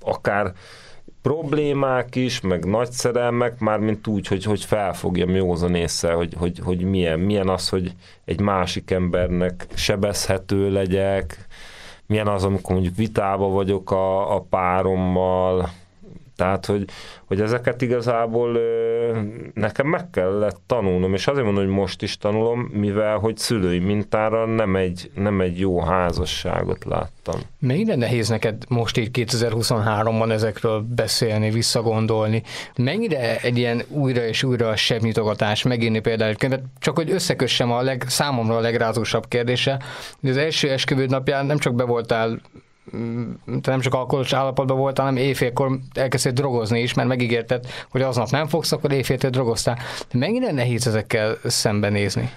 akár problémák is, meg nagy szerelmek, mármint úgy, hogy, hogy felfogjam józan észre, hogy, hogy, hogy milyen, milyen az, hogy egy másik embernek sebezhető legyek, milyen az, amikor mondjuk vitába vagyok a, a párommal, tehát, hogy, hogy ezeket igazából nekem meg kellett tanulnom, és azért mondom, hogy most is tanulom, mivel, hogy szülői mintára nem egy, nem egy jó házasságot láttam. Mennyire nehéz neked most így 2023-ban ezekről beszélni, visszagondolni? Mennyire egy ilyen újra és újra a sebnyitogatás, megírni például könyvet, csak hogy összekössem a leg, számomra a legrázósabb kérdése, hogy az első esküvőd napján nem csak be voltál te nem csak alkoholos állapotban voltál, hanem éjfélkor elkezdtél drogozni is, mert megígérted, hogy aznap nem fogsz, akkor éjféltől drogoztál. De mennyire nehéz ezekkel szembenézni?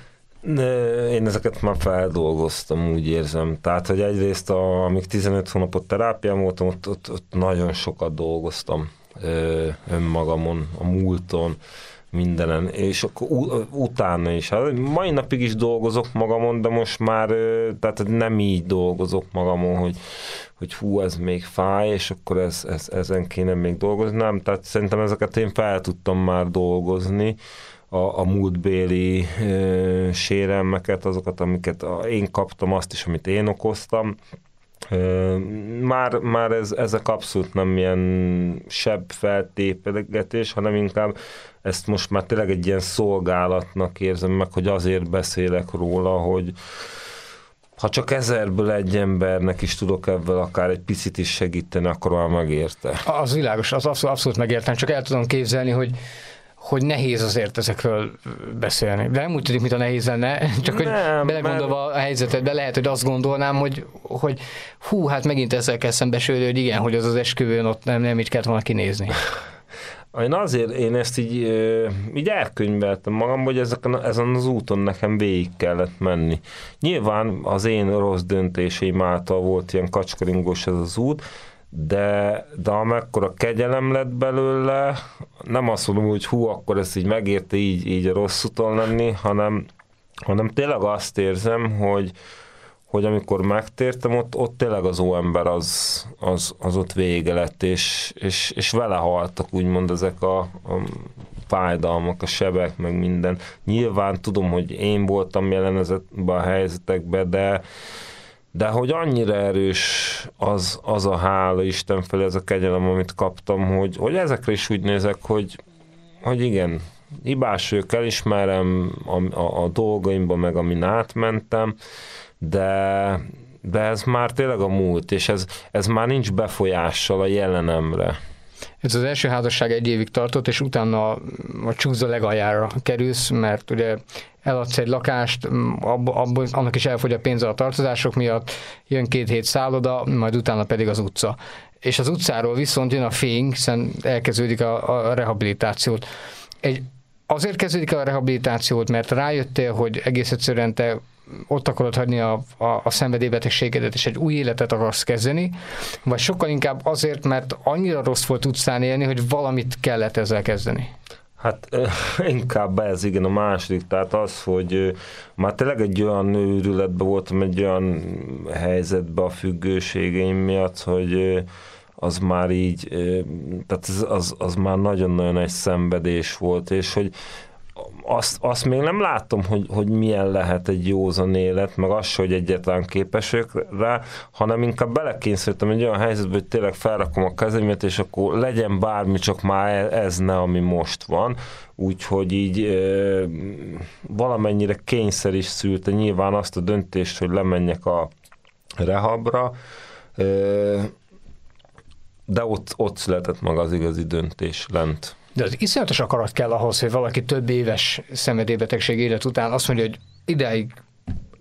Én ezeket már feldolgoztam, úgy érzem. Tehát, hogy egyrészt, a, amíg 15 hónapot terápiám voltam, ott, ott, ott nagyon sokat dolgoztam önmagamon, a múlton, mindenen, és akkor utána is. Hát mai napig is dolgozok magamon, de most már tehát nem így dolgozok magamon, hogy, hogy hú, ez még fáj, és akkor ez, ez, ezen kéne még dolgozni. Nem, tehát szerintem ezeket én fel tudtam már dolgozni, a, a múltbéli ö, sérelmeket, azokat, amiket én kaptam, azt is, amit én okoztam. Már, már ez, ezek abszolút nem ilyen sebb feltépegetés, hanem inkább ezt most már tényleg egy ilyen szolgálatnak érzem meg, hogy azért beszélek róla, hogy ha csak ezerből egy embernek is tudok ebből akár egy picit is segíteni, akkor már megérte. Az világos, az abszolút, abszolút megértem, csak el tudom képzelni, hogy hogy nehéz azért ezekről beszélni. De nem úgy tűnik, mint a nehéz lenne, [laughs] csak hogy nem, belegondolva mert... a helyzetedbe lehet, hogy azt gondolnám, hogy, hogy hú, hát megint ezzel kell szembesülni, hogy igen, hogy az az esküvőn ott nem, nem így kellett volna kinézni. [laughs] Én azért, én ezt így, így elkönyveltem magam, hogy ezeken, ezen az úton nekem végig kellett menni. Nyilván az én rossz döntéseim által volt ilyen kacskaringós ez az út, de, de amekkora kegyelem lett belőle, nem azt mondom, hogy hú, akkor ezt így megérte így, így a rossz úton lenni, hanem, hanem tényleg azt érzem, hogy, hogy amikor megtértem, ott, ott tényleg az óember az, az, az ott vége lett, és, és, és vele haltak úgymond ezek a, a fájdalmak, a sebek, meg minden. Nyilván tudom, hogy én voltam jelen ezekben a helyzetekben, de, de hogy annyira erős az, az a hála Isten felé, ez a kegyelem, amit kaptam, hogy, hogy ezekre is úgy nézek, hogy, hogy igen, hibás vagyok, elismerem a, a, a dolgaimban, meg amin átmentem, de, de ez már tényleg a múlt, és ez, ez már nincs befolyással a jelenemre. Ez az első házasság egy évig tartott, és utána a csúszda legaljára kerülsz, mert ugye eladsz egy lakást, abba, abba, annak is elfogy a pénze a tartozások miatt, jön két hét szálloda, majd utána pedig az utca. És az utcáról viszont jön a fény, hiszen elkezdődik a, a rehabilitációt. Egy, azért kezdődik a rehabilitációt, mert rájöttél, hogy egész egyszerűen te ott akarod hagyni a, a, a szenvedélybetegségedet, és egy új életet akarsz kezdeni, vagy sokkal inkább azért, mert annyira rossz volt utcán élni, hogy valamit kellett ezzel kezdeni? Hát [laughs] inkább ez, igen, a második, tehát az, hogy már tényleg egy olyan őrületben voltam, egy olyan helyzetben a függőségeim miatt, hogy az már így, tehát az, az, az már nagyon-nagyon egy szenvedés volt, és hogy azt, azt még nem látom, hogy, hogy milyen lehet egy józan élet, meg az, hogy egyetlen képes vagyok rá, hanem inkább belekényszerítem egy olyan helyzetbe, hogy tényleg felrakom a kezemet, és akkor legyen bármi, csak már ez ne, ami most van. Úgyhogy így e, valamennyire kényszer is szülte nyilván azt a döntést, hogy lemenjek a rehabra, e, de ott, ott született maga az igazi döntés lent. De az iszonyatos akarat kell ahhoz, hogy valaki több éves szenvedélybetegség élet után azt mondja, hogy ideig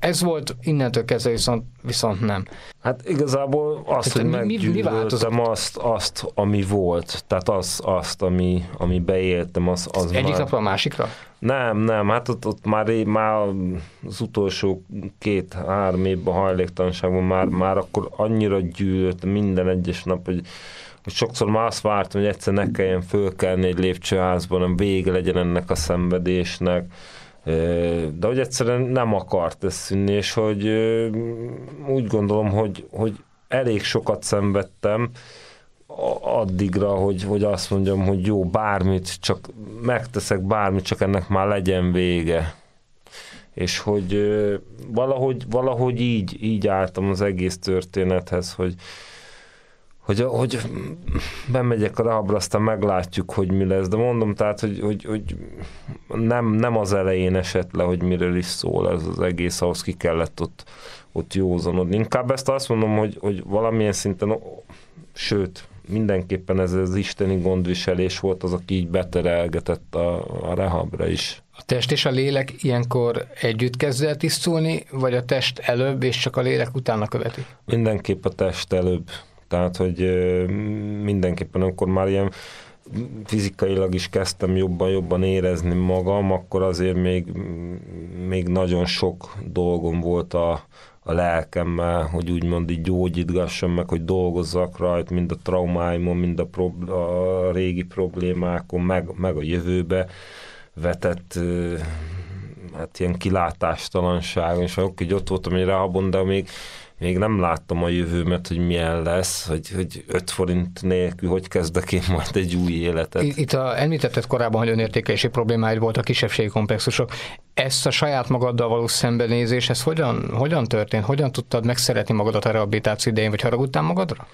ez volt, innentől kezdve viszont, viszont nem. Hát igazából azt, Tehát hogy mi, meggyűlöltem mi azt, azt, ami volt. Tehát az, azt, ami, ami beéltem, az, az Egyik már... napra a másikra? Nem, nem, hát ott, ott már, már az utolsó két-három évben hajléktalanságban már, már akkor annyira gyűlölt minden egyes nap, hogy hogy sokszor már azt vártam, hogy egyszer ne kelljen fölkelni egy lépcsőházban, hanem vége legyen ennek a szenvedésnek, de hogy egyszerűen nem akart ez szűnni, és hogy úgy gondolom, hogy, hogy elég sokat szenvedtem, addigra, hogy, hogy azt mondjam, hogy jó, bármit, csak megteszek bármit, csak ennek már legyen vége. És hogy valahogy, valahogy így, így álltam az egész történethez, hogy, hogy, hogy bemegyek a rahabra, aztán meglátjuk, hogy mi lesz. De mondom, tehát, hogy, hogy, hogy nem, nem az elején esett le, hogy miről is szól ez az egész, ahhoz ki kellett ott, ott józanodni. Inkább ezt azt mondom, hogy, hogy valamilyen szinten, sőt, mindenképpen ez az isteni gondviselés volt az, aki így beterelgetett a, a rehabra is. A test és a lélek ilyenkor együtt kezd el tisztulni, vagy a test előbb, és csak a lélek utána követi? Mindenképp a test előbb. Tehát, hogy mindenképpen akkor már ilyen fizikailag is kezdtem jobban-jobban érezni magam, akkor azért még, még nagyon sok dolgom volt a, a lelkemmel, hogy úgymond így gyógyítgassam meg, hogy dolgozzak rajta, mind a traumáimon, mind a, prob- a régi problémákon, meg, meg a jövőbe vetett hát ilyen kilátástalanságon, és akkor így ott voltam egy rábon, de még még nem láttam a jövőmet, hogy milyen lesz, hogy, hogy 5 forint nélkül hogy kezdek én majd egy új életet. Itt a, említetted korábban, hogy önértékelési problémáid volt a kisebbségi komplexusok. Ezt a saját magaddal való szembenézés, ez hogyan, hogyan történt? Hogyan tudtad megszeretni magadat a rehabilitáció idején, vagy haragudtál magadra?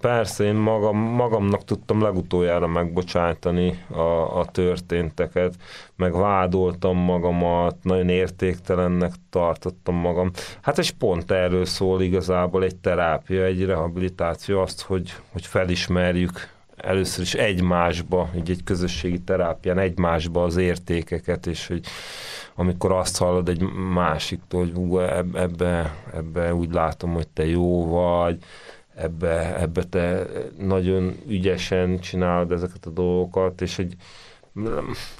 Persze, én magam, magamnak tudtam legutoljára megbocsájtani a, a történteket, meg vádoltam magamat, nagyon értéktelennek tartottam magam. Hát és pont erről szól igazából egy terápia, egy rehabilitáció, azt, hogy, hogy felismerjük először is egymásba, így egy közösségi terápián egymásba az értékeket, és hogy amikor azt hallod egy másiktól, hogy hú, ebbe, ebbe úgy látom, hogy te jó vagy, ebbe, ebbe te nagyon ügyesen csinálod ezeket a dolgokat, és egy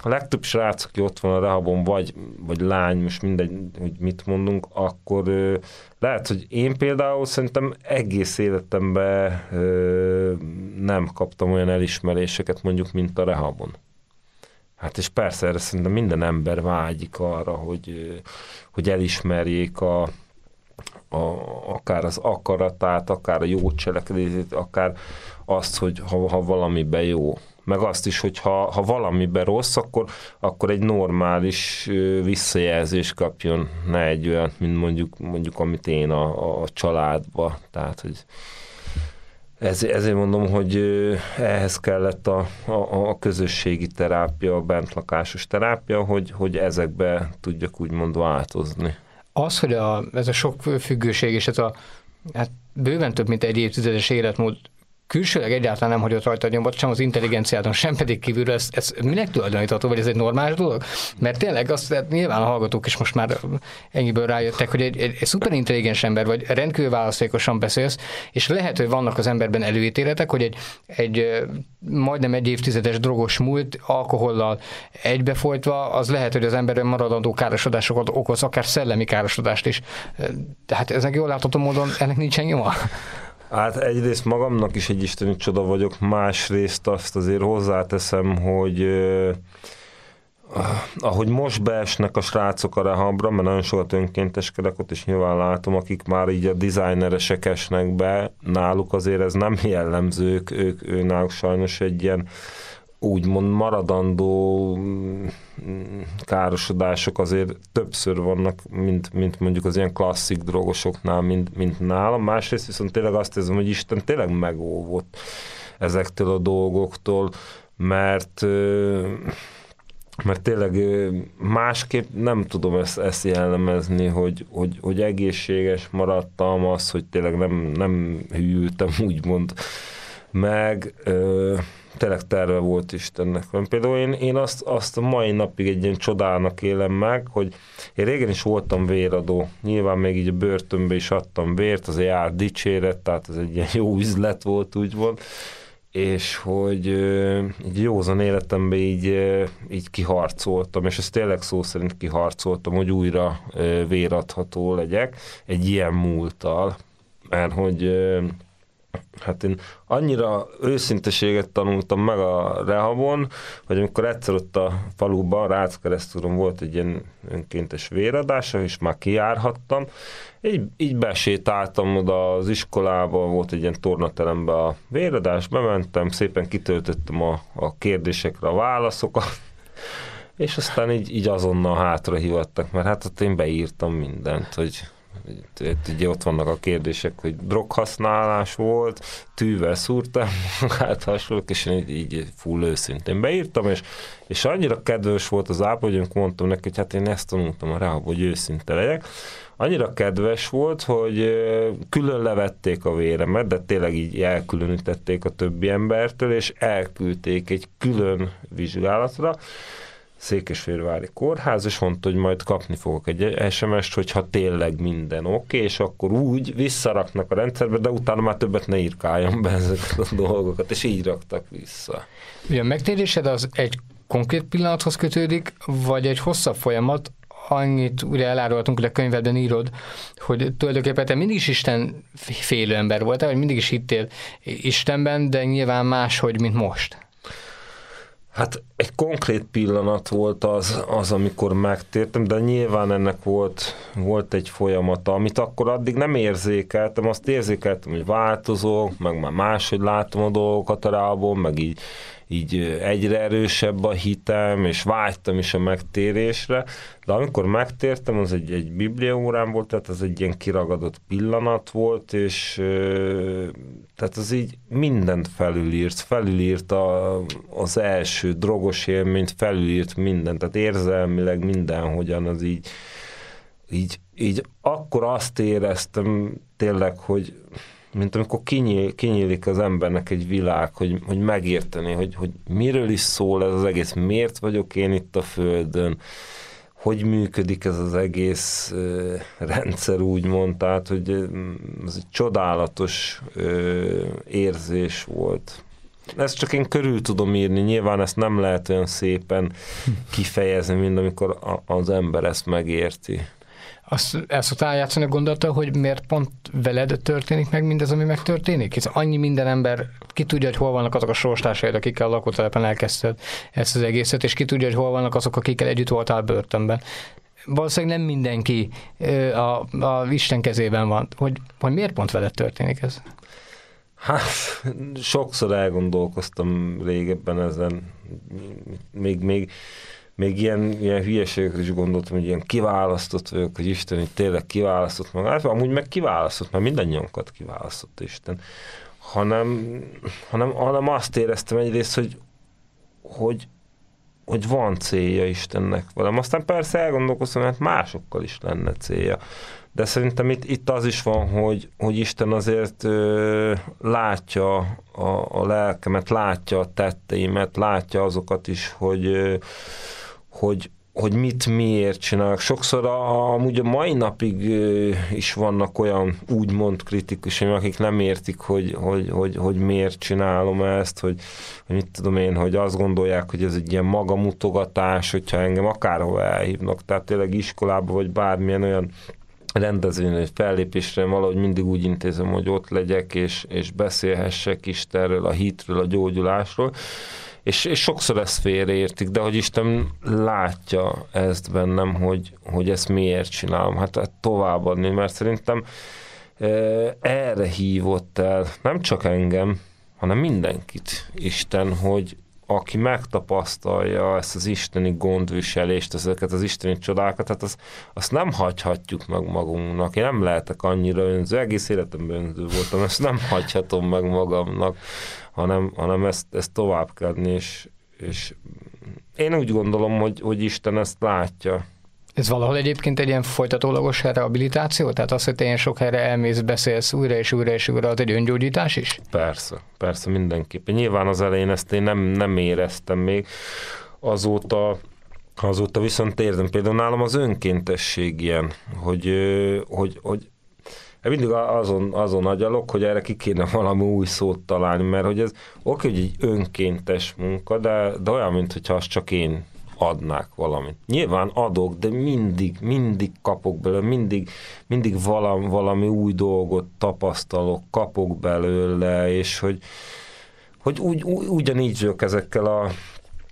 a legtöbb srác, aki ott van a rehabon, vagy, vagy lány, most mindegy, hogy mit mondunk, akkor ö, lehet, hogy én például szerintem egész életemben ö, nem kaptam olyan elismeréseket mondjuk, mint a rehabon. Hát és persze erre szerintem minden ember vágyik arra, hogy, hogy elismerjék a, a, akár az akaratát, akár a jó cselekedetét, akár azt, hogy ha, ha valamiben jó. Meg azt is, hogy ha, ha valamiben rossz, akkor, akkor egy normális visszajelzést kapjon, ne egy olyan, mint mondjuk, mondjuk amit én a, a családba. Tehát, hogy ez, ezért mondom, hogy ehhez kellett a, a, a közösségi terápia, a bentlakásos terápia, hogy, hogy ezekbe tudjak úgymond változni. Az, hogy a, ez a sok függőség és ez a hát bőven több mint egy évtizedes életmód külsőleg egyáltalán nem hagyott rajta nyomot, sem az intelligenciádon, sem pedig kívülről, ez, ez minek tulajdonítható, vagy ez egy normális dolog? Mert tényleg azt, hát nyilván a hallgatók is most már ennyiből rájöttek, hogy egy, egy, egy szuperintelligens ember vagy, rendkívül választékosan beszélsz, és lehet, hogy vannak az emberben előítéletek, hogy egy, egy majdnem egy évtizedes drogos múlt alkohollal egybefolytva, az lehet, hogy az emberben maradandó károsodásokat okoz, akár szellemi károsodást is. Tehát ezek jól látható módon ennek nincsen nyoma. Hát egyrészt magamnak is egy isteni csoda vagyok, másrészt azt azért hozzáteszem, hogy uh, ahogy most beesnek a srácok a rehabra, mert nagyon sokat önkénteskedek ott, és nyilván látom, akik már így a designeresek esnek be, náluk azért ez nem [laughs] jellemző, ők, ők, ők náluk sajnos egy ilyen úgymond maradandó mm, károsodások azért többször vannak, mint, mint mondjuk az ilyen klasszik drogosoknál, mint, mint nálam. Másrészt viszont tényleg azt érzem, hogy Isten tényleg megóvott ezektől a dolgoktól, mert mert tényleg másképp nem tudom ezt, ezt jellemezni, hogy, hogy, hogy egészséges maradtam, az, hogy tényleg nem, nem hűltem, úgymond meg tényleg terve volt Istennek. Például én, én azt, azt a mai napig egy ilyen csodának élem meg, hogy én régen is voltam véradó. Nyilván még így a börtönbe is adtam vért, az jár dicséret, tehát ez egy ilyen jó üzlet volt, úgy van és hogy így józan életemben így, így kiharcoltam, és ezt tényleg szó szerint kiharcoltam, hogy újra véradható legyek egy ilyen múlttal, mert hogy hát én annyira őszinteséget tanultam meg a rehabon, hogy amikor egyszer ott a faluban, Ráckeresztúron volt egy ilyen önkéntes véradása, és már kijárhattam, így, így besétáltam oda az iskolába, volt egy ilyen tornaterembe a véradás, bementem, szépen kitöltöttem a, a kérdésekre a válaszokat, és aztán így, így azonnal hátra hivattak, mert hát ott én beírtam mindent, hogy ugye ott vannak a kérdések, hogy droghasználás volt, tűvel szúrtam [laughs] magát hasonlók, és én így, így full őszintén beírtam, és, és annyira kedves volt az ápa, hogy mondtam neki, hogy hát én ezt tanultam rá, hogy őszinte legyek, annyira kedves volt, hogy külön levették a véremet, de tényleg így elkülönítették a többi embertől, és elküldték egy külön vizsgálatra, Székesfehérvári kórház, és mondta, hogy majd kapni fogok egy SMS-t, hogyha tényleg minden oké, okay, és akkor úgy visszaraknak a rendszerbe, de utána már többet ne írkáljam be ezeket a dolgokat, és így raktak vissza. Ugye a megtérésed az egy konkrét pillanathoz kötődik, vagy egy hosszabb folyamat, annyit ugye elárultunk, hogy a könyvedben írod, hogy tulajdonképpen te mindig is Isten félő ember voltál, vagy mindig is hittél Istenben, de nyilván máshogy, mint most. Hát egy konkrét pillanat volt az, az, amikor megtértem, de nyilván ennek volt, volt egy folyamata, amit akkor addig nem érzékeltem, azt érzékeltem, hogy változok, meg már máshogy látom a dolgokat a rából, meg így így egyre erősebb a hitem, és vágytam is a megtérésre, de amikor megtértem, az egy, egy bibliaórám volt, tehát az egy ilyen kiragadott pillanat volt, és tehát az így mindent felülírt, felülírt a, az első drogos élményt, felülírt mindent, tehát érzelmileg mindenhogyan az így, így, így akkor azt éreztem tényleg, hogy mint amikor kinyíl, kinyílik az embernek egy világ, hogy, hogy megérteni, hogy, hogy miről is szól ez az egész, miért vagyok én itt a Földön, hogy működik ez az egész rendszer, úgymond, tehát, hogy ez egy csodálatos érzés volt. Ezt csak én körül tudom írni, nyilván ezt nem lehet olyan szépen kifejezni, mint amikor az ember ezt megérti. Azt el szoktál játszani a gondolata, hogy miért pont veled történik meg mindez, ami megtörténik? Hisz annyi minden ember, ki tudja, hogy hol vannak azok a sorstársaid, akikkel a lakótelepen elkezdted ezt az egészet, és ki tudja, hogy hol vannak azok, akikkel együtt voltál börtönben. Valószínűleg nem mindenki a, a Isten kezében van. Hogy, hogy miért pont veled történik ez? Hát, sokszor elgondolkoztam régebben ezen. Még, még még ilyen, ilyen hülyeségekre is gondoltam, hogy ilyen kiválasztott vagyok, hogy Isten hogy tényleg kiválasztott magát, amúgy meg kiválasztott, mert mindannyiunkat kiválasztott Isten, hanem, hanem, hanem azt éreztem egyrészt, hogy, hogy hogy van célja Istennek velem. Aztán persze elgondolkoztam, hogy hát másokkal is lenne célja. De szerintem itt, itt az is van, hogy, hogy Isten azért ö, látja a, a lelkemet, látja a tetteimet, látja azokat is, hogy, ö, hogy, hogy mit miért csinálok. Sokszor a, amúgy a mai napig is vannak olyan úgymond kritikusaim, akik nem értik, hogy, hogy, hogy, hogy miért csinálom ezt, hogy, hogy mit tudom én, hogy azt gondolják, hogy ez egy ilyen magamutogatás, hogyha engem akárhova elhívnak, tehát tényleg iskolába, vagy bármilyen olyan rendezvényen, egy fellépésre valahogy mindig úgy intézem, hogy ott legyek, és, és beszélhessek Istenről, a hitről, a gyógyulásról, és, és sokszor ezt félreértik, de hogy Isten látja ezt bennem, hogy, hogy ezt miért csinálom, hát, hát továbbadni, mert szerintem e, erre hívott el nem csak engem, hanem mindenkit Isten, hogy aki megtapasztalja ezt az isteni gondviselést, ezeket az isteni csodákat, hát azt, azt nem hagyhatjuk meg magunknak. Én nem lehetek annyira önző, egész életemben önző voltam, ezt nem hagyhatom meg magamnak hanem, hanem ezt, ezt tovább kell és, és én úgy gondolom, hogy, hogy Isten ezt látja. Ez valahol egyébként egy ilyen folytatólagos rehabilitáció? Tehát az, hogy te ilyen sok helyre elmész, beszélsz újra és újra és újra, az egy öngyógyítás is? Persze, persze mindenképpen. Nyilván az elején ezt én nem, nem éreztem még. Azóta Azóta viszont érzem például nálam az önkéntesség ilyen, hogy, hogy, hogy mindig azon, azon agyalok, hogy erre ki kéne valami új szót találni, mert hogy ez oké, hogy egy önkéntes munka, de, de olyan, mintha azt csak én adnák valamit. Nyilván adok, de mindig, mindig kapok belőle, mindig, mindig valami, valami új dolgot tapasztalok, kapok belőle, és hogy, hogy úgy, ugyanígy vagyok ezekkel a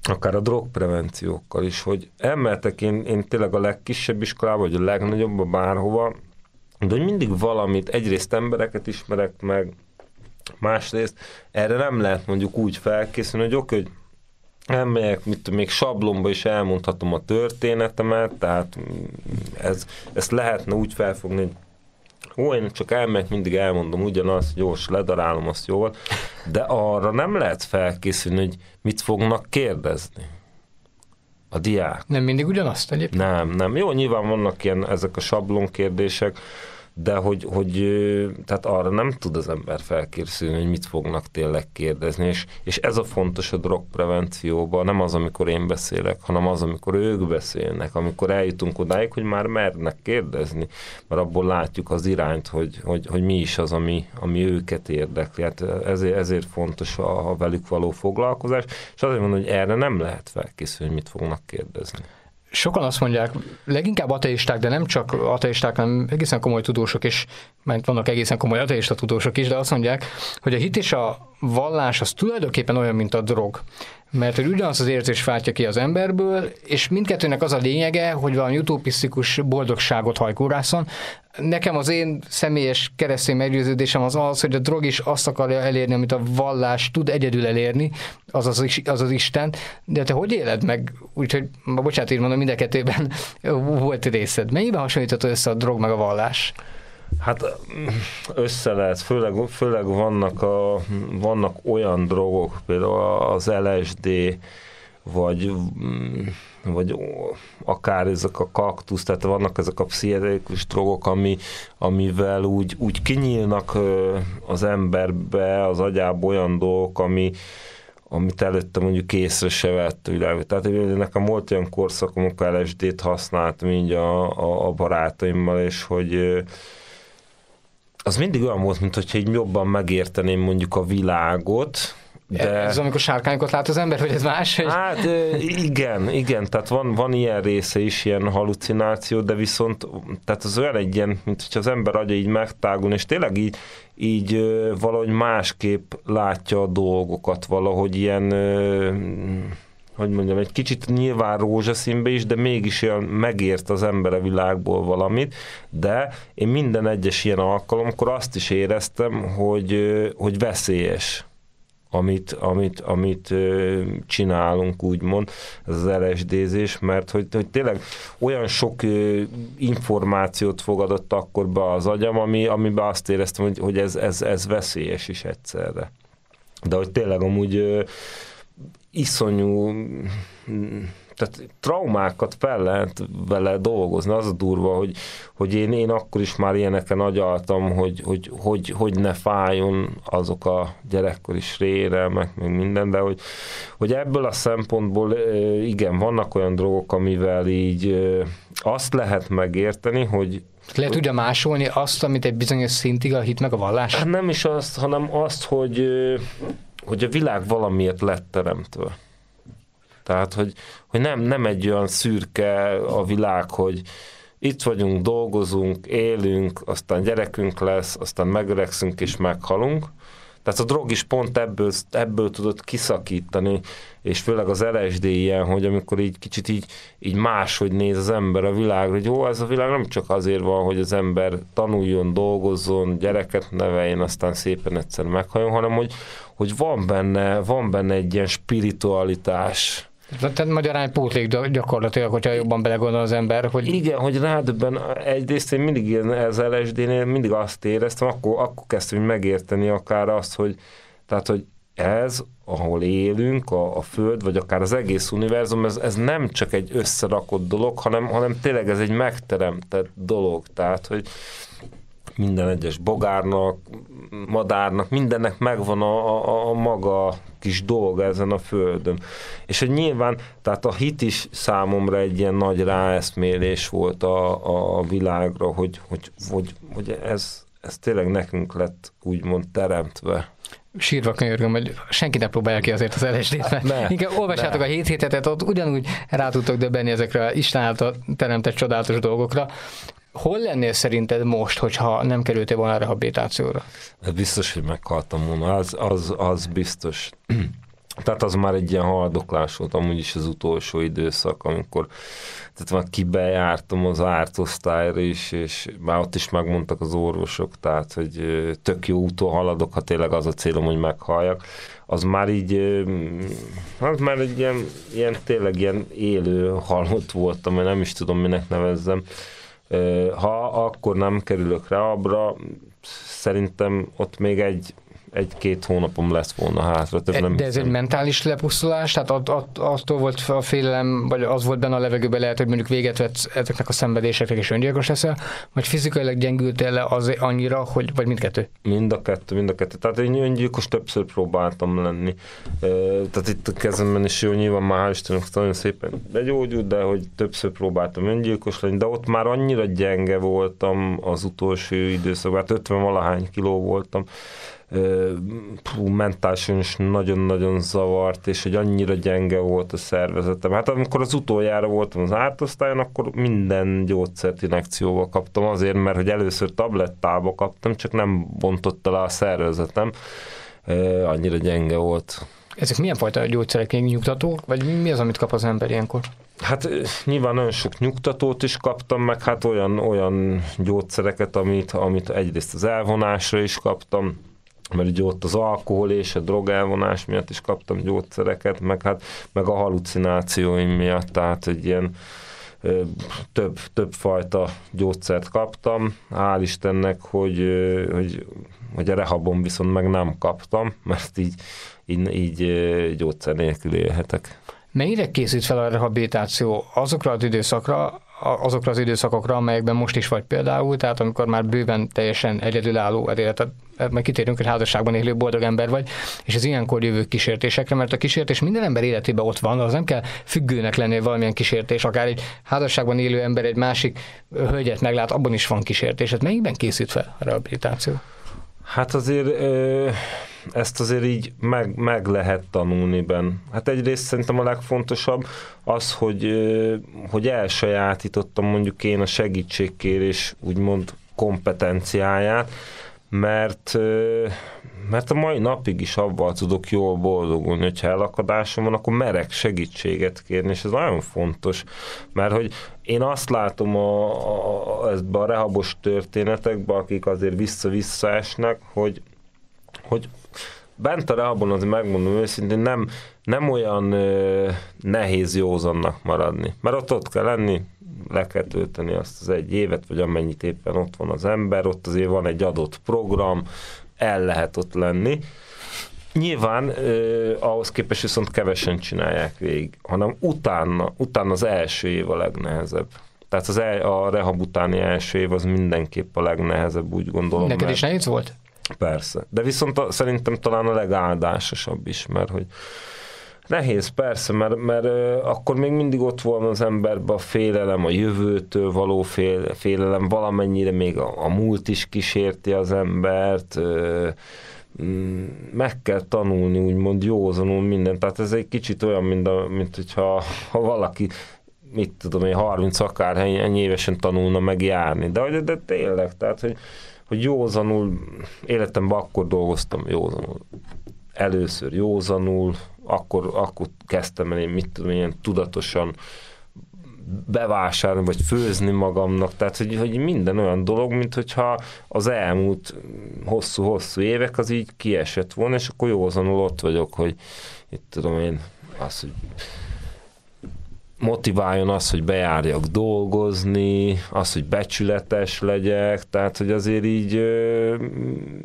akár a drogprevenciókkal is, hogy emeltek én, én tényleg a legkisebb iskolába, vagy a legnagyobb, bárhova, de hogy mindig valamit, egyrészt embereket ismerek meg, másrészt erre nem lehet mondjuk úgy felkészülni, hogy oké, hogy elmegyek, mit még sablomba is elmondhatom a történetemet, tehát ez, ezt lehetne úgy felfogni, hogy ó, én csak elmegyek, mindig elmondom ugyanazt, gyors ledarálom azt jól, de arra nem lehet felkészülni, hogy mit fognak kérdezni a diák. Nem mindig ugyanazt egyébként? Nem, nem. Jó, nyilván vannak ilyen ezek a sablon kérdések, de hogy, hogy tehát arra nem tud az ember felkészülni, hogy mit fognak tényleg kérdezni, és, és ez a fontos a drogprevencióban, nem az, amikor én beszélek, hanem az, amikor ők beszélnek, amikor eljutunk odáig, hogy már mernek kérdezni, mert abból látjuk az irányt, hogy, hogy, hogy mi is az, ami, ami őket érdekli. Hát ezért, ezért fontos a, a velük való foglalkozás, és azért mondom, hogy erre nem lehet felkészülni, hogy mit fognak kérdezni sokan azt mondják, leginkább ateisták, de nem csak ateisták, hanem egészen komoly tudósok is, mert vannak egészen komoly ateista tudósok is, de azt mondják, hogy a hit és a vallás az tulajdonképpen olyan, mint a drog mert hogy ugyanaz az érzés váltja ki az emberből, és mindkettőnek az a lényege, hogy valami utopisztikus boldogságot hajkórászon. Nekem az én személyes keresztény meggyőződésem az az, hogy a drog is azt akarja elérni, amit a vallás tud egyedül elérni, az az, az, az Isten, de te hogy éled meg? Úgyhogy, bocsánat, így mondom, mind a kettőben [laughs] volt részed. Mennyiben hasonlított össze a drog meg a vallás? Hát össze lehet, főleg, főleg vannak, a, vannak olyan drogok, például az LSD, vagy, vagy akár ezek a kaktusz, tehát vannak ezek a pszichedelikus drogok, ami, amivel úgy, úgy kinyílnak az emberbe, az agyába olyan dolgok, ami, amit előtte mondjuk észre se vett világ. Tehát nekem volt olyan korszak, amikor LSD-t használtam így a, a, a barátaimmal, és hogy az mindig olyan volt, mintha így jobban megérteném mondjuk a világot, de... Ez amikor sárkányokat lát az ember, hogy ez más? Hát igen, igen, tehát van, van ilyen része is, ilyen halucináció, de viszont tehát az olyan egy ilyen, mint hogyha az ember agya így megtágul, és tényleg így, így valahogy másképp látja a dolgokat, valahogy ilyen hogy mondjam, egy kicsit nyilván rózsaszínbe is, de mégis olyan megért az ember a világból valamit, de én minden egyes ilyen alkalomkor azt is éreztem, hogy, hogy veszélyes amit, amit, amit csinálunk, úgymond, ez az LSD-zés, mert hogy, hogy tényleg olyan sok információt fogadott akkor be az agyam, ami, amiben azt éreztem, hogy, hogy ez, ez, ez veszélyes is egyszerre. De hogy tényleg amúgy iszonyú tehát traumákat fel lehet vele dolgozni. Az a durva, hogy, hogy én, én akkor is már ilyeneken agyaltam, hogy, hogy, hogy, hogy ne fájjon azok a gyerekkori sérelmek, meg minden, de hogy, hogy ebből a szempontból igen, vannak olyan drogok, amivel így azt lehet megérteni, hogy le tudja másolni azt, amit egy bizonyos szintig a hit meg a vallás? Hát nem is azt, hanem azt, hogy, hogy a világ valamiért lett teremtve. Tehát, hogy, hogy nem, nem egy olyan szürke a világ, hogy itt vagyunk, dolgozunk, élünk, aztán gyerekünk lesz, aztán megöregszünk és meghalunk. Tehát a drog is pont ebből, ebből tudott kiszakítani, és főleg az LSD ilyen, hogy amikor így kicsit így, így máshogy néz az ember a világra, hogy jó, ez a világ nem csak azért van, hogy az ember tanuljon, dolgozzon, gyereket neveljen, aztán szépen egyszer meghajjon, hanem hogy, hogy van, benne, van benne egy ilyen spiritualitás, tehát magyarán pótlék gyakorlatilag, hogyha jobban belegondol az ember, hogy... Igen, hogy rádöbben egyrészt én mindig ilyen ez LSD-nél mindig azt éreztem, akkor, akkor kezdtem megérteni akár azt, hogy tehát, hogy ez, ahol élünk, a, a Föld, vagy akár az egész univerzum, ez, ez nem csak egy összerakott dolog, hanem, hanem tényleg ez egy megteremtett dolog. Tehát, hogy minden egyes bogárnak, madárnak, mindennek megvan a, a, a maga kis dolga ezen a földön. És hogy nyilván, tehát a hit is számomra egy ilyen nagy ráeszmélés volt a, a világra, hogy, hogy, hogy, hogy ez, ez tényleg nekünk lett úgymond teremtve sírva könyörgöm, hogy senki ne próbálja ki azért az LSD-t, mert ne, inkább olvassátok ne. a hét hétetet, ott ugyanúgy rá tudtok döbbenni ezekre Isten által teremtett csodálatos dolgokra, Hol lennél szerinted most, hogyha nem kerültél volna a rehabilitációra? Ez biztos, hogy meghaltam volna, az, az, az biztos. [clears throat] Tehát az már egy ilyen haldoklás volt amúgy is az utolsó időszak, amikor tehát már kibejártam az ártosztályra is, és már ott is megmondtak az orvosok, tehát hogy tök jó úton haladok, ha tényleg az a célom, hogy meghalljak. Az már így, az már egy ilyen, ilyen tényleg ilyen élő halott voltam, mert nem is tudom, minek nevezzem ha akkor nem kerülök rá abra, szerintem ott még egy egy-két hónapom lesz volna hátra. Több nem De ez hiszem. egy mentális lepusztulás? Tehát att, att, attól volt a félelem, vagy az volt benne a levegőben lehet, hogy mondjuk véget vett ezeknek a szenvedéseknek, és öngyilkos leszel, vagy fizikailag gyengültél le az annyira, hogy, vagy mindkettő? Mind a kettő, mind a kettő. Tehát én öngyilkos többször próbáltam lenni. Tehát itt a kezemben is jó, nyilván már Istennek nagyon szépen begyógyult, de hogy többször próbáltam öngyilkos lenni, de ott már annyira gyenge voltam az utolsó időszakban, hát 50 valahány kiló voltam, pú, mentálisan is nagyon-nagyon zavart, és hogy annyira gyenge volt a szervezetem. Hát amikor az utoljára voltam az ártosztályon, akkor minden gyógyszert inekcióval kaptam azért, mert hogy először tablettába kaptam, csak nem bontotta le a szervezetem. Annyira gyenge volt. Ezek milyen fajta gyógyszerek, nyugtatók, vagy mi az, amit kap az ember ilyenkor? Hát nyilván nagyon sok nyugtatót is kaptam, meg hát olyan, olyan gyógyszereket, amit, amit egyrészt az elvonásra is kaptam, mert ugye ott az alkohol és a drog elvonás miatt is kaptam gyógyszereket, meg, hát, meg a halucinációim miatt, tehát egy ilyen több, több fajta gyógyszert kaptam. Hál' Istennek, hogy, hogy, hogy a rehabon viszont meg nem kaptam, mert így, így, így gyógyszer nélkül élhetek. Mennyire készült fel a rehabilitáció azokra az időszakra, azokra az időszakokra, amelyekben most is vagy például, tehát amikor már bőven teljesen egyedülálló életed, meg kitérünk, hogy házasságban élő boldog ember vagy, és az ilyenkor jövő kísértésekre, mert a kísértés minden ember életében ott van, az nem kell függőnek lenni valamilyen kísértés, akár egy házasságban élő ember egy másik hölgyet meglát, abban is van kísértés. Hát melyikben készült fel a rehabilitáció? Hát azért ezt azért így meg, meg lehet tanulni benne. Hát egyrészt szerintem a legfontosabb az, hogy, hogy elsajátítottam mondjuk én a segítségkérés úgymond kompetenciáját, mert, mert a mai napig is abban tudok jól boldogulni, hogyha elakadásom van, akkor merek segítséget kérni, és ez nagyon fontos, mert hogy én azt látom a, a, a, a rehabos történetekben, akik azért vissza-vissza esnek, hogy, hogy bent a rehabon az megmondom őszintén, nem, nem olyan ö, nehéz józannak maradni, mert ott ott kell lenni, le kell tölteni azt az egy évet, vagy amennyit éppen ott van az ember, ott azért van egy adott program, el lehet ott lenni. Nyilván eh, ahhoz képest viszont kevesen csinálják végig, hanem utána, utána az első év a legnehezebb. Tehát az el, a rehab utáni első év az mindenképp a legnehezebb, úgy gondolom. Neked is nehéz volt? Persze. De viszont a, szerintem talán a legáldásosabb is, mert hogy Nehéz, persze, mert, mert akkor még mindig ott van az emberben a félelem, a jövőtől való fél, félelem, valamennyire még a, a múlt is kísérti az embert, mm, meg kell tanulni, úgymond józanul mindent. Tehát ez egy kicsit olyan, mint, a, mint hogyha ha valaki mit tudom én, 30 akár ennyi évesen tanulna meg járni. De, de tényleg, tehát, hogy, hogy józanul, életemben akkor dolgoztam józanul. Először józanul, akkor, akkor kezdtem el én, mit tudom, ilyen tudatosan bevásárolni, vagy főzni magamnak, tehát hogy, hogy minden olyan dolog, mint hogyha az elmúlt hosszú-hosszú évek az így kiesett volna, és akkor józanul ott vagyok, hogy itt tudom én, az, hogy motiváljon az, hogy bejárjak dolgozni, az, hogy becsületes legyek, tehát, hogy azért így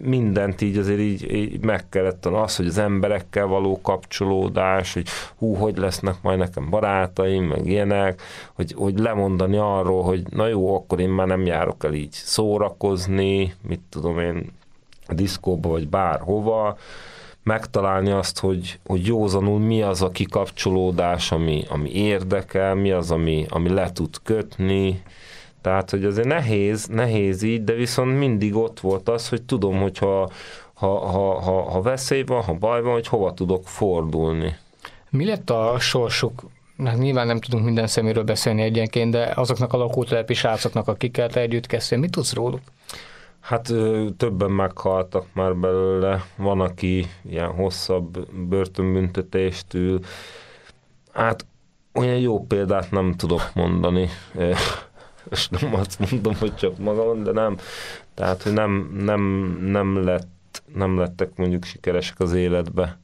mindent így azért így, így meg kellett az, hogy az emberekkel való kapcsolódás, hogy hú, hogy lesznek majd nekem barátaim, meg ilyenek, hogy, hogy lemondani arról, hogy na jó, akkor én már nem járok el így szórakozni, mit tudom én, a diszkóba, vagy bárhova, megtalálni azt, hogy, hogy józanul mi az a kikapcsolódás, ami, ami érdekel, mi az, ami, ami le tud kötni, tehát, hogy azért nehéz, nehéz így, de viszont mindig ott volt az, hogy tudom, hogy ha, ha, ha, ha, veszély van, ha baj van, hogy hova tudok fordulni. Mi lett a sorsuk hát nyilván nem tudunk minden szeméről beszélni egyenként, de azoknak a lakótelepi srácoknak, akikkel te együtt kezdtél, mit tudsz róluk? Hát többen meghaltak már belőle, van, aki ilyen hosszabb börtönbüntetést ül. Hát olyan jó példát nem tudok mondani. És nem azt mondom, hogy csak magam, de nem. Tehát, hogy nem, nem, nem, lett, nem lettek mondjuk sikeresek az életbe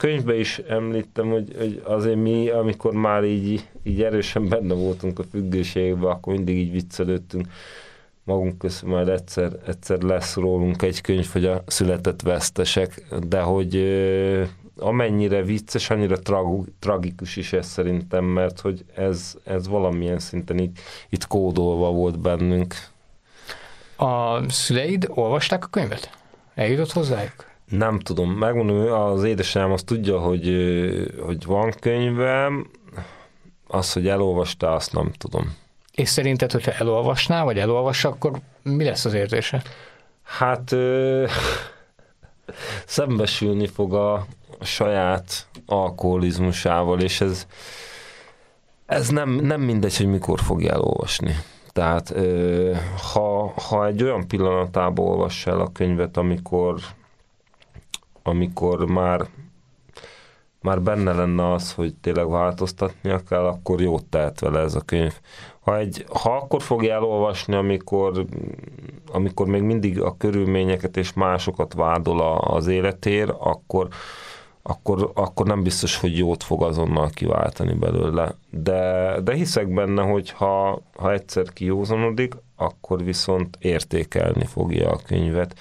könyvben is említem, hogy, hogy azért mi, amikor már így, így erősen benne voltunk a függőségben, akkor mindig így viccelődtünk magunk között, majd egyszer, egyszer lesz rólunk egy könyv, hogy a született vesztesek, de hogy amennyire vicces, annyira trag, tragikus is ez szerintem, mert hogy ez, ez valamilyen szinten itt, itt kódolva volt bennünk. A szüleid olvasták a könyvet? Eljutott hozzájuk? Nem tudom, megmondom, az édesanyám azt tudja, hogy, hogy van könyvem, az, hogy elolvasta, azt nem tudom. És szerinted, hogyha elolvasná, vagy elolvassa, akkor mi lesz az érzése? Hát ö, szembesülni fog a, a saját alkoholizmusával, és ez, ez nem, nem mindegy, hogy mikor fogja elolvasni. Tehát ö, ha, ha egy olyan pillanatában olvassa el a könyvet, amikor amikor már már benne lenne az, hogy tényleg változtatnia kell, akkor jót tehet vele ez a könyv. Ha, egy, ha akkor fogja elolvasni, amikor, amikor még mindig a körülményeket és másokat vádol az életér, akkor, akkor, akkor nem biztos, hogy jót fog azonnal kiváltani belőle. De, de hiszek benne, hogy ha, ha egyszer kijózanodik, akkor viszont értékelni fogja a könyvet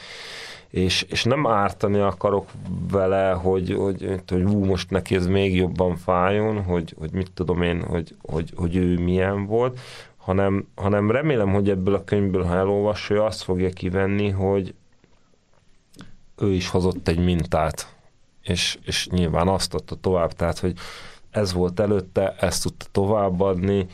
és, és nem ártani akarok vele, hogy, hogy, hogy hú, most neki ez még jobban fájjon, hogy, hogy mit tudom én, hogy, hogy, hogy ő milyen volt, hanem, hanem remélem, hogy ebből a könyvből, ha elolvassa, ő azt fogja kivenni, hogy ő is hozott egy mintát, és, és nyilván azt adta tovább, tehát, hogy ez volt előtte, ezt tudta továbbadni,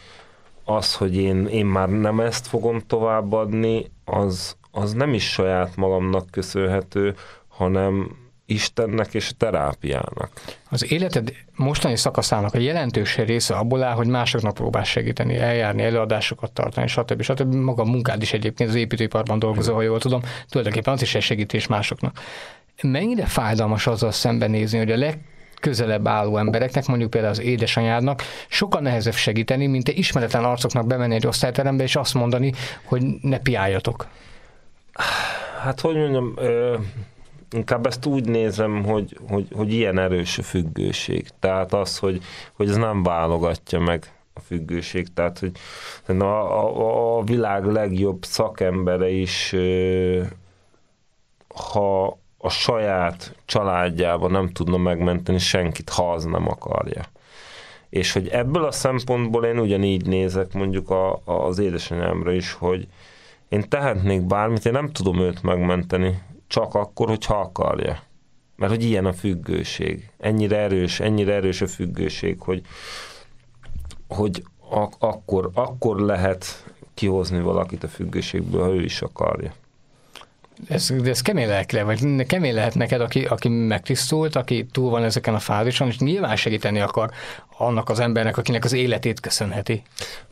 az, hogy én, én már nem ezt fogom továbbadni, az, az nem is saját magamnak köszönhető, hanem Istennek és terápiának. Az életed mostani szakaszának a jelentős része abból áll, hogy másoknak próbál segíteni, eljárni, előadásokat tartani, stb. stb. Maga a munkád is egyébként az építőiparban dolgozó, ha jól tudom, tulajdonképpen az is egy segítés másoknak. Mennyire fájdalmas azzal szembenézni, hogy a leg közelebb álló embereknek, mondjuk például az édesanyádnak, sokkal nehezebb segíteni, mint egy ismeretlen arcoknak bemenni egy osztályterembe, és azt mondani, hogy ne piáljatok. Hát, hogy mondjam, ö, inkább ezt úgy nézem, hogy, hogy, hogy ilyen erős a függőség. Tehát az, hogy, hogy ez nem válogatja meg a függőség. Tehát, hogy a, a, a világ legjobb szakembere is, ö, ha a saját családjában nem tudna megmenteni senkit, ha az nem akarja. És hogy ebből a szempontból én ugyanígy nézek mondjuk a, a, az édesanyámra is, hogy én tehetnék bármit, én nem tudom őt megmenteni, csak akkor, hogyha akarja. Mert hogy ilyen a függőség. Ennyire erős, ennyire erős a függőség, hogy, hogy ak- akkor, akkor lehet kihozni valakit a függőségből, ha ő is akarja. Ez, de ez kemény lelkre, vagy kemény lehet neked, aki, aki megtisztult, aki túl van ezeken a fázison, és nyilván segíteni akar annak az embernek, akinek az életét köszönheti.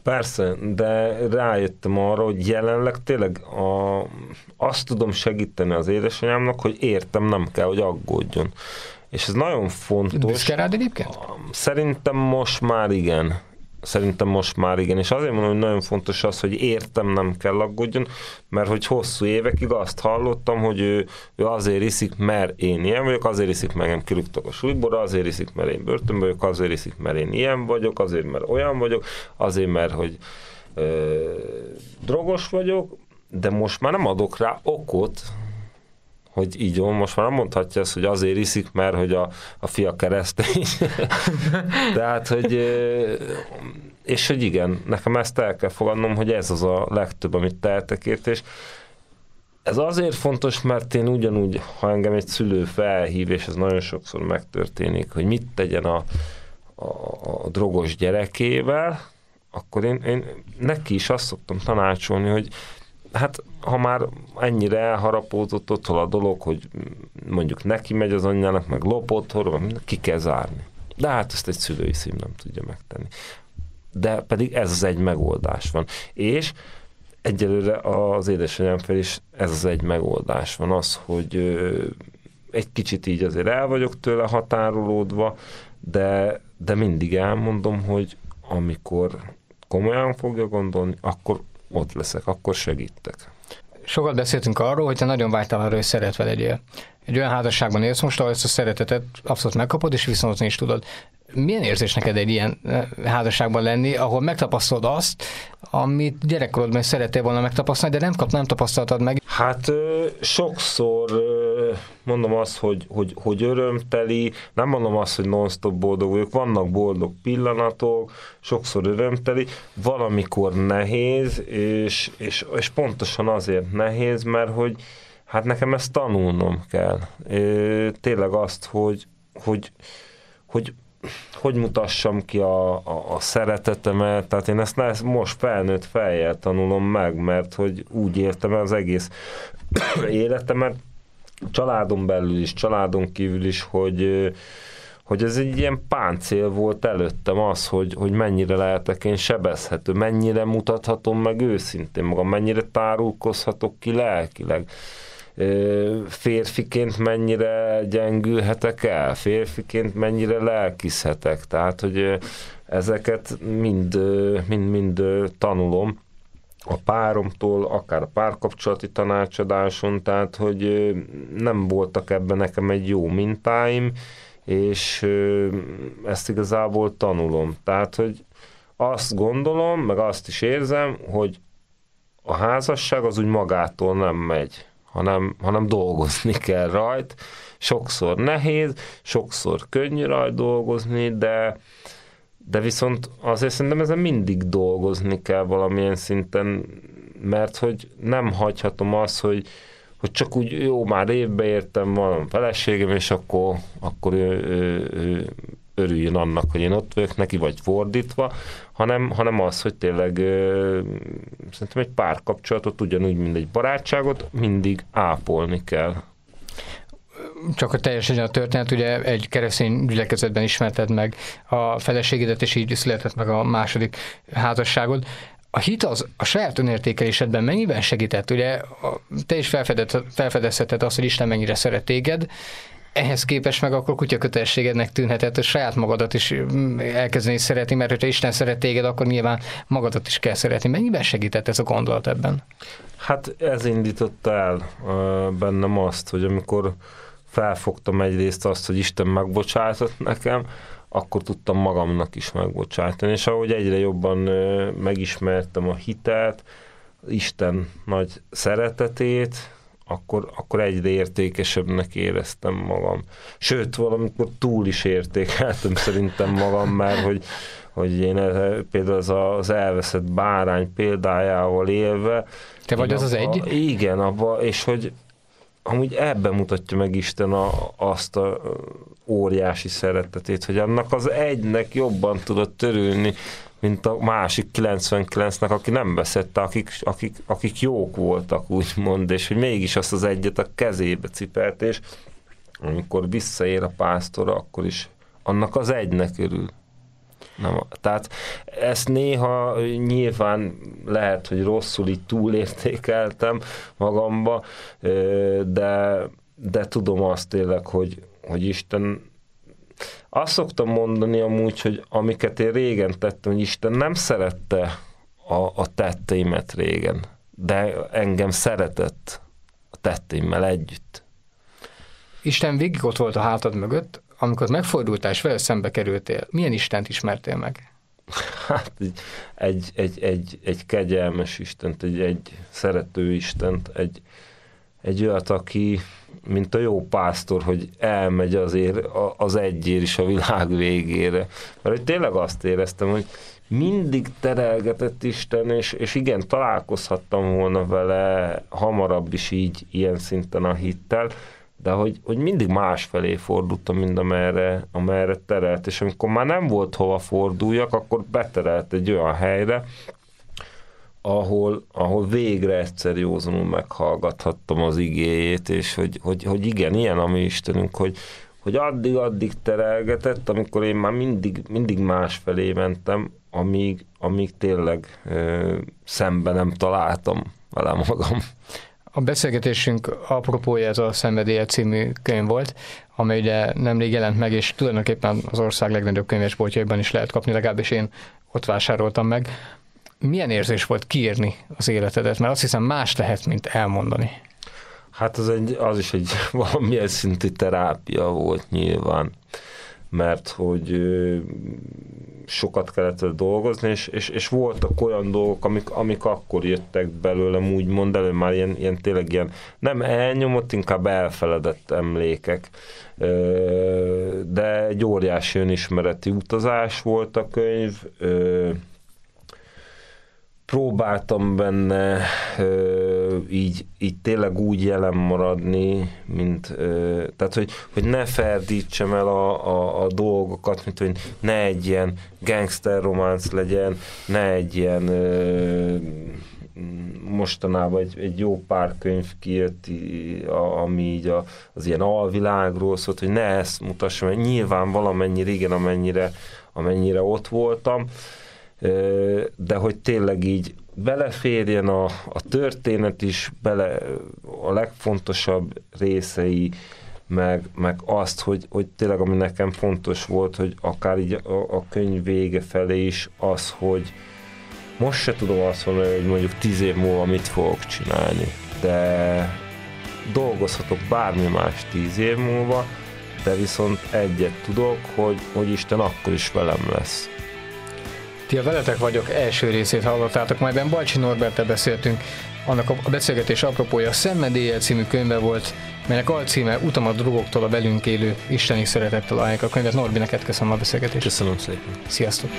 Persze, de rájöttem arra, hogy jelenleg tényleg a, azt tudom segíteni az édesanyámnak, hogy értem, nem kell, hogy aggódjon. És ez nagyon fontos. Büszke rád egyébként? Szerintem most már igen. Szerintem most már igen, és azért mondom, hogy nagyon fontos az, hogy értem, nem kell aggódjon, mert hogy hosszú évekig azt hallottam, hogy ő, ő azért iszik, mert én ilyen vagyok, azért iszik, mert engem kirúgtak a súlyból, azért iszik, mert én börtönben vagyok, azért iszik, mert én ilyen vagyok, azért, mert olyan vagyok, azért, mert hogy ö, drogos vagyok, de most már nem adok rá okot, hogy így van, most már nem mondhatja azt, hogy azért iszik, mert hogy a, a fia keresztény. [laughs] Tehát, hogy és hogy igen, nekem ezt el kell fogadnom, hogy ez az a legtöbb, amit tehetek ért, és ez azért fontos, mert én ugyanúgy, ha engem egy szülő felhív, és ez nagyon sokszor megtörténik, hogy mit tegyen a, a, a drogos gyerekével, akkor én, én neki is azt szoktam tanácsolni, hogy hát ha már ennyire elharapódott otthon a dolog, hogy mondjuk neki megy az anyjának, meg lopott, horog, ki kell zárni. De hát ezt egy szülői szín nem tudja megtenni. De pedig ez az egy megoldás van. És egyelőre az édesanyám fel is ez az egy megoldás van. Az, hogy egy kicsit így azért el vagyok tőle határolódva, de, de mindig elmondom, hogy amikor komolyan fogja gondolni, akkor ott leszek, akkor segítek. Sokat beszéltünk arról, hogy te nagyon vágytál arra, hogy szeretve legyél. Egy olyan házasságban élsz most, ahol ezt a szeretetet abszolút megkapod, és viszonyozni is tudod. Milyen érzés neked egy ilyen eh, házasságban lenni, ahol megtapasztalod azt, amit gyerekkorodban szerettél volna megtapasztalni, de nem kap, nem tapasztaltad meg? Hát sokszor mondom azt, hogy, hogy, hogy örömteli, nem mondom azt, hogy non-stop boldog vagyok, vannak boldog pillanatok, sokszor örömteli, valamikor nehéz, és, és, és pontosan azért nehéz, mert hogy hát nekem ezt tanulnom kell. Tényleg azt, hogy, hogy, hogy hogy mutassam ki a, a, a szeretetemet, tehát én ezt, most felnőtt fejjel tanulom meg, mert hogy úgy éltem el az egész [coughs] életemet, családon belül is, családon kívül is, hogy, hogy ez egy ilyen páncél volt előttem az, hogy, hogy mennyire lehetek én sebezhető, mennyire mutathatom meg őszintén magam, mennyire tárulkozhatok ki lelkileg férfiként mennyire gyengülhetek el, férfiként mennyire lelkizhetek. Tehát, hogy ezeket mind, mind, mind tanulom a páromtól, akár a párkapcsolati tanácsadáson, tehát, hogy nem voltak ebben nekem egy jó mintáim, és ezt igazából tanulom. Tehát, hogy azt gondolom, meg azt is érzem, hogy a házasság az úgy magától nem megy hanem, hanem dolgozni kell rajt. Sokszor nehéz, sokszor könnyű rajt dolgozni, de, de viszont azért szerintem ezen mindig dolgozni kell valamilyen szinten, mert hogy nem hagyhatom azt, hogy, hogy csak úgy jó, már évbe értem, van feleségem, és akkor, akkor ő, ő, ő örüljön annak, hogy én ott vagyok neki, vagy fordítva, hanem, hanem az, hogy tényleg ö, szerintem egy párkapcsolatot ugyanúgy, mint egy barátságot mindig ápolni kell. Csak a teljesen a történet, ugye egy keresztény gyülekezetben ismerted meg a feleségedet, és így született meg a második házasságod a hit az a saját önértékelésedben mennyiben segített? Ugye te is felfedezheted azt, hogy Isten mennyire szeret téged, ehhez képest meg akkor kutya kötelességednek tűnhetett, hogy saját magadat is mm, elkezdeni szeretni, mert hogyha Isten szeret téged, akkor nyilván magadat is kell szeretni. Mennyiben segített ez a gondolat ebben? Hát ez indította el bennem azt, hogy amikor felfogtam egyrészt azt, hogy Isten megbocsátott nekem, akkor tudtam magamnak is megbocsátani. És ahogy egyre jobban megismertem a hitet, Isten nagy szeretetét, akkor, akkor egyre értékesebbnek éreztem magam. Sőt, valamikor túl is értékeltem szerintem magam, mert hogy, hogy én eh, például az, az elveszett bárány példájával élve... Te vagy az abba, az egy? Igen, abba, és hogy amúgy ebben mutatja meg Isten a, azt a óriási szeretetét, hogy annak az egynek jobban tudott törülni, mint a másik 99-nek, aki nem veszette, akik, akik, akik jók voltak, úgymond, és hogy mégis azt az egyet a kezébe cipelt, és amikor visszaér a pásztora, akkor is annak az egynek örül. Nem, tehát ezt néha nyilván lehet, hogy rosszul így túlértékeltem magamba, de, de tudom azt tényleg, hogy, hogy Isten azt szoktam mondani amúgy, hogy amiket én régen tettem, hogy Isten nem szerette a, a tetteimet régen, de engem szeretett a tetteimmel együtt. Isten végig ott volt a hátad mögött, amikor megfordultál és vele szembe kerültél. Milyen Istent ismertél meg? Hát egy, egy, egy, egy, egy kegyelmes Istent, egy, egy szerető Istent, egy, egy olyat, aki, mint a jó pásztor, hogy elmegy azért az egyér is a világ végére. Mert hogy tényleg azt éreztem, hogy mindig terelgetett Isten, és, és igen, találkozhattam volna vele hamarabb is így, ilyen szinten a hittel, de hogy, hogy mindig másfelé fordultam, mind amerre, amerre terelt, és amikor már nem volt hova forduljak, akkor beterelt egy olyan helyre, ahol, ahol végre egyszer józanul meghallgathattam az igéjét, és hogy, hogy, hogy igen, ilyen a mi Istenünk, hogy, hogy addig-addig terelgetett, amikor én már mindig, mindig másfelé mentem, amíg, amíg tényleg ö, szembe nem találtam vele magam. A beszélgetésünk apropója ez a Szenvedélye című könyv volt, amely ugye nemrég jelent meg, és tulajdonképpen az ország legnagyobb könyvesboltjaiban is lehet kapni, legalábbis én ott vásároltam meg milyen érzés volt kiírni az életedet? Mert azt hiszem más lehet, mint elmondani. Hát az, egy, az is egy [laughs] valamilyen szintű terápia volt nyilván, mert hogy sokat kellett dolgozni, és, és, és voltak olyan dolgok, amik, amik akkor jöttek belőlem, úgymond elő, már ilyen, ilyen tényleg ilyen nem elnyomott, inkább elfeledett emlékek. De egy óriási önismereti utazás volt a könyv, próbáltam benne ö, így, így tényleg úgy jelen maradni, mint, ö, tehát hogy, hogy ne ferdítsem el a, a, a dolgokat, mint hogy ne egy ilyen gangster románc legyen, ne egy ilyen ö, mostanában egy, egy jó pár könyv kijött, ami így a, az ilyen alvilágról szólt, hogy ne ezt mutassam, mert nyilván valamennyi régen, amennyire, amennyire ott voltam, de hogy tényleg így beleférjen a, a történet is, bele a legfontosabb részei, meg, meg azt, hogy, hogy tényleg ami nekem fontos volt, hogy akár így a, a könyv vége felé is az, hogy most se tudom azt mondani, hogy mondjuk tíz év múlva mit fogok csinálni, de dolgozhatok bármi más tíz év múlva, de viszont egyet tudok, hogy, hogy Isten akkor is velem lesz. Ti a Veletek vagyok első részét hallottátok, majben Balcsi Norbertel beszéltünk. Annak a beszélgetés apropója a Szenvedélye című könyve volt, melynek alcíme Utam a drogoktól a velünk élő isteni szeretettel ajánlják a könyvet. Norbi, neked köszönöm a beszélgetést. Köszönöm szépen. Sziasztok!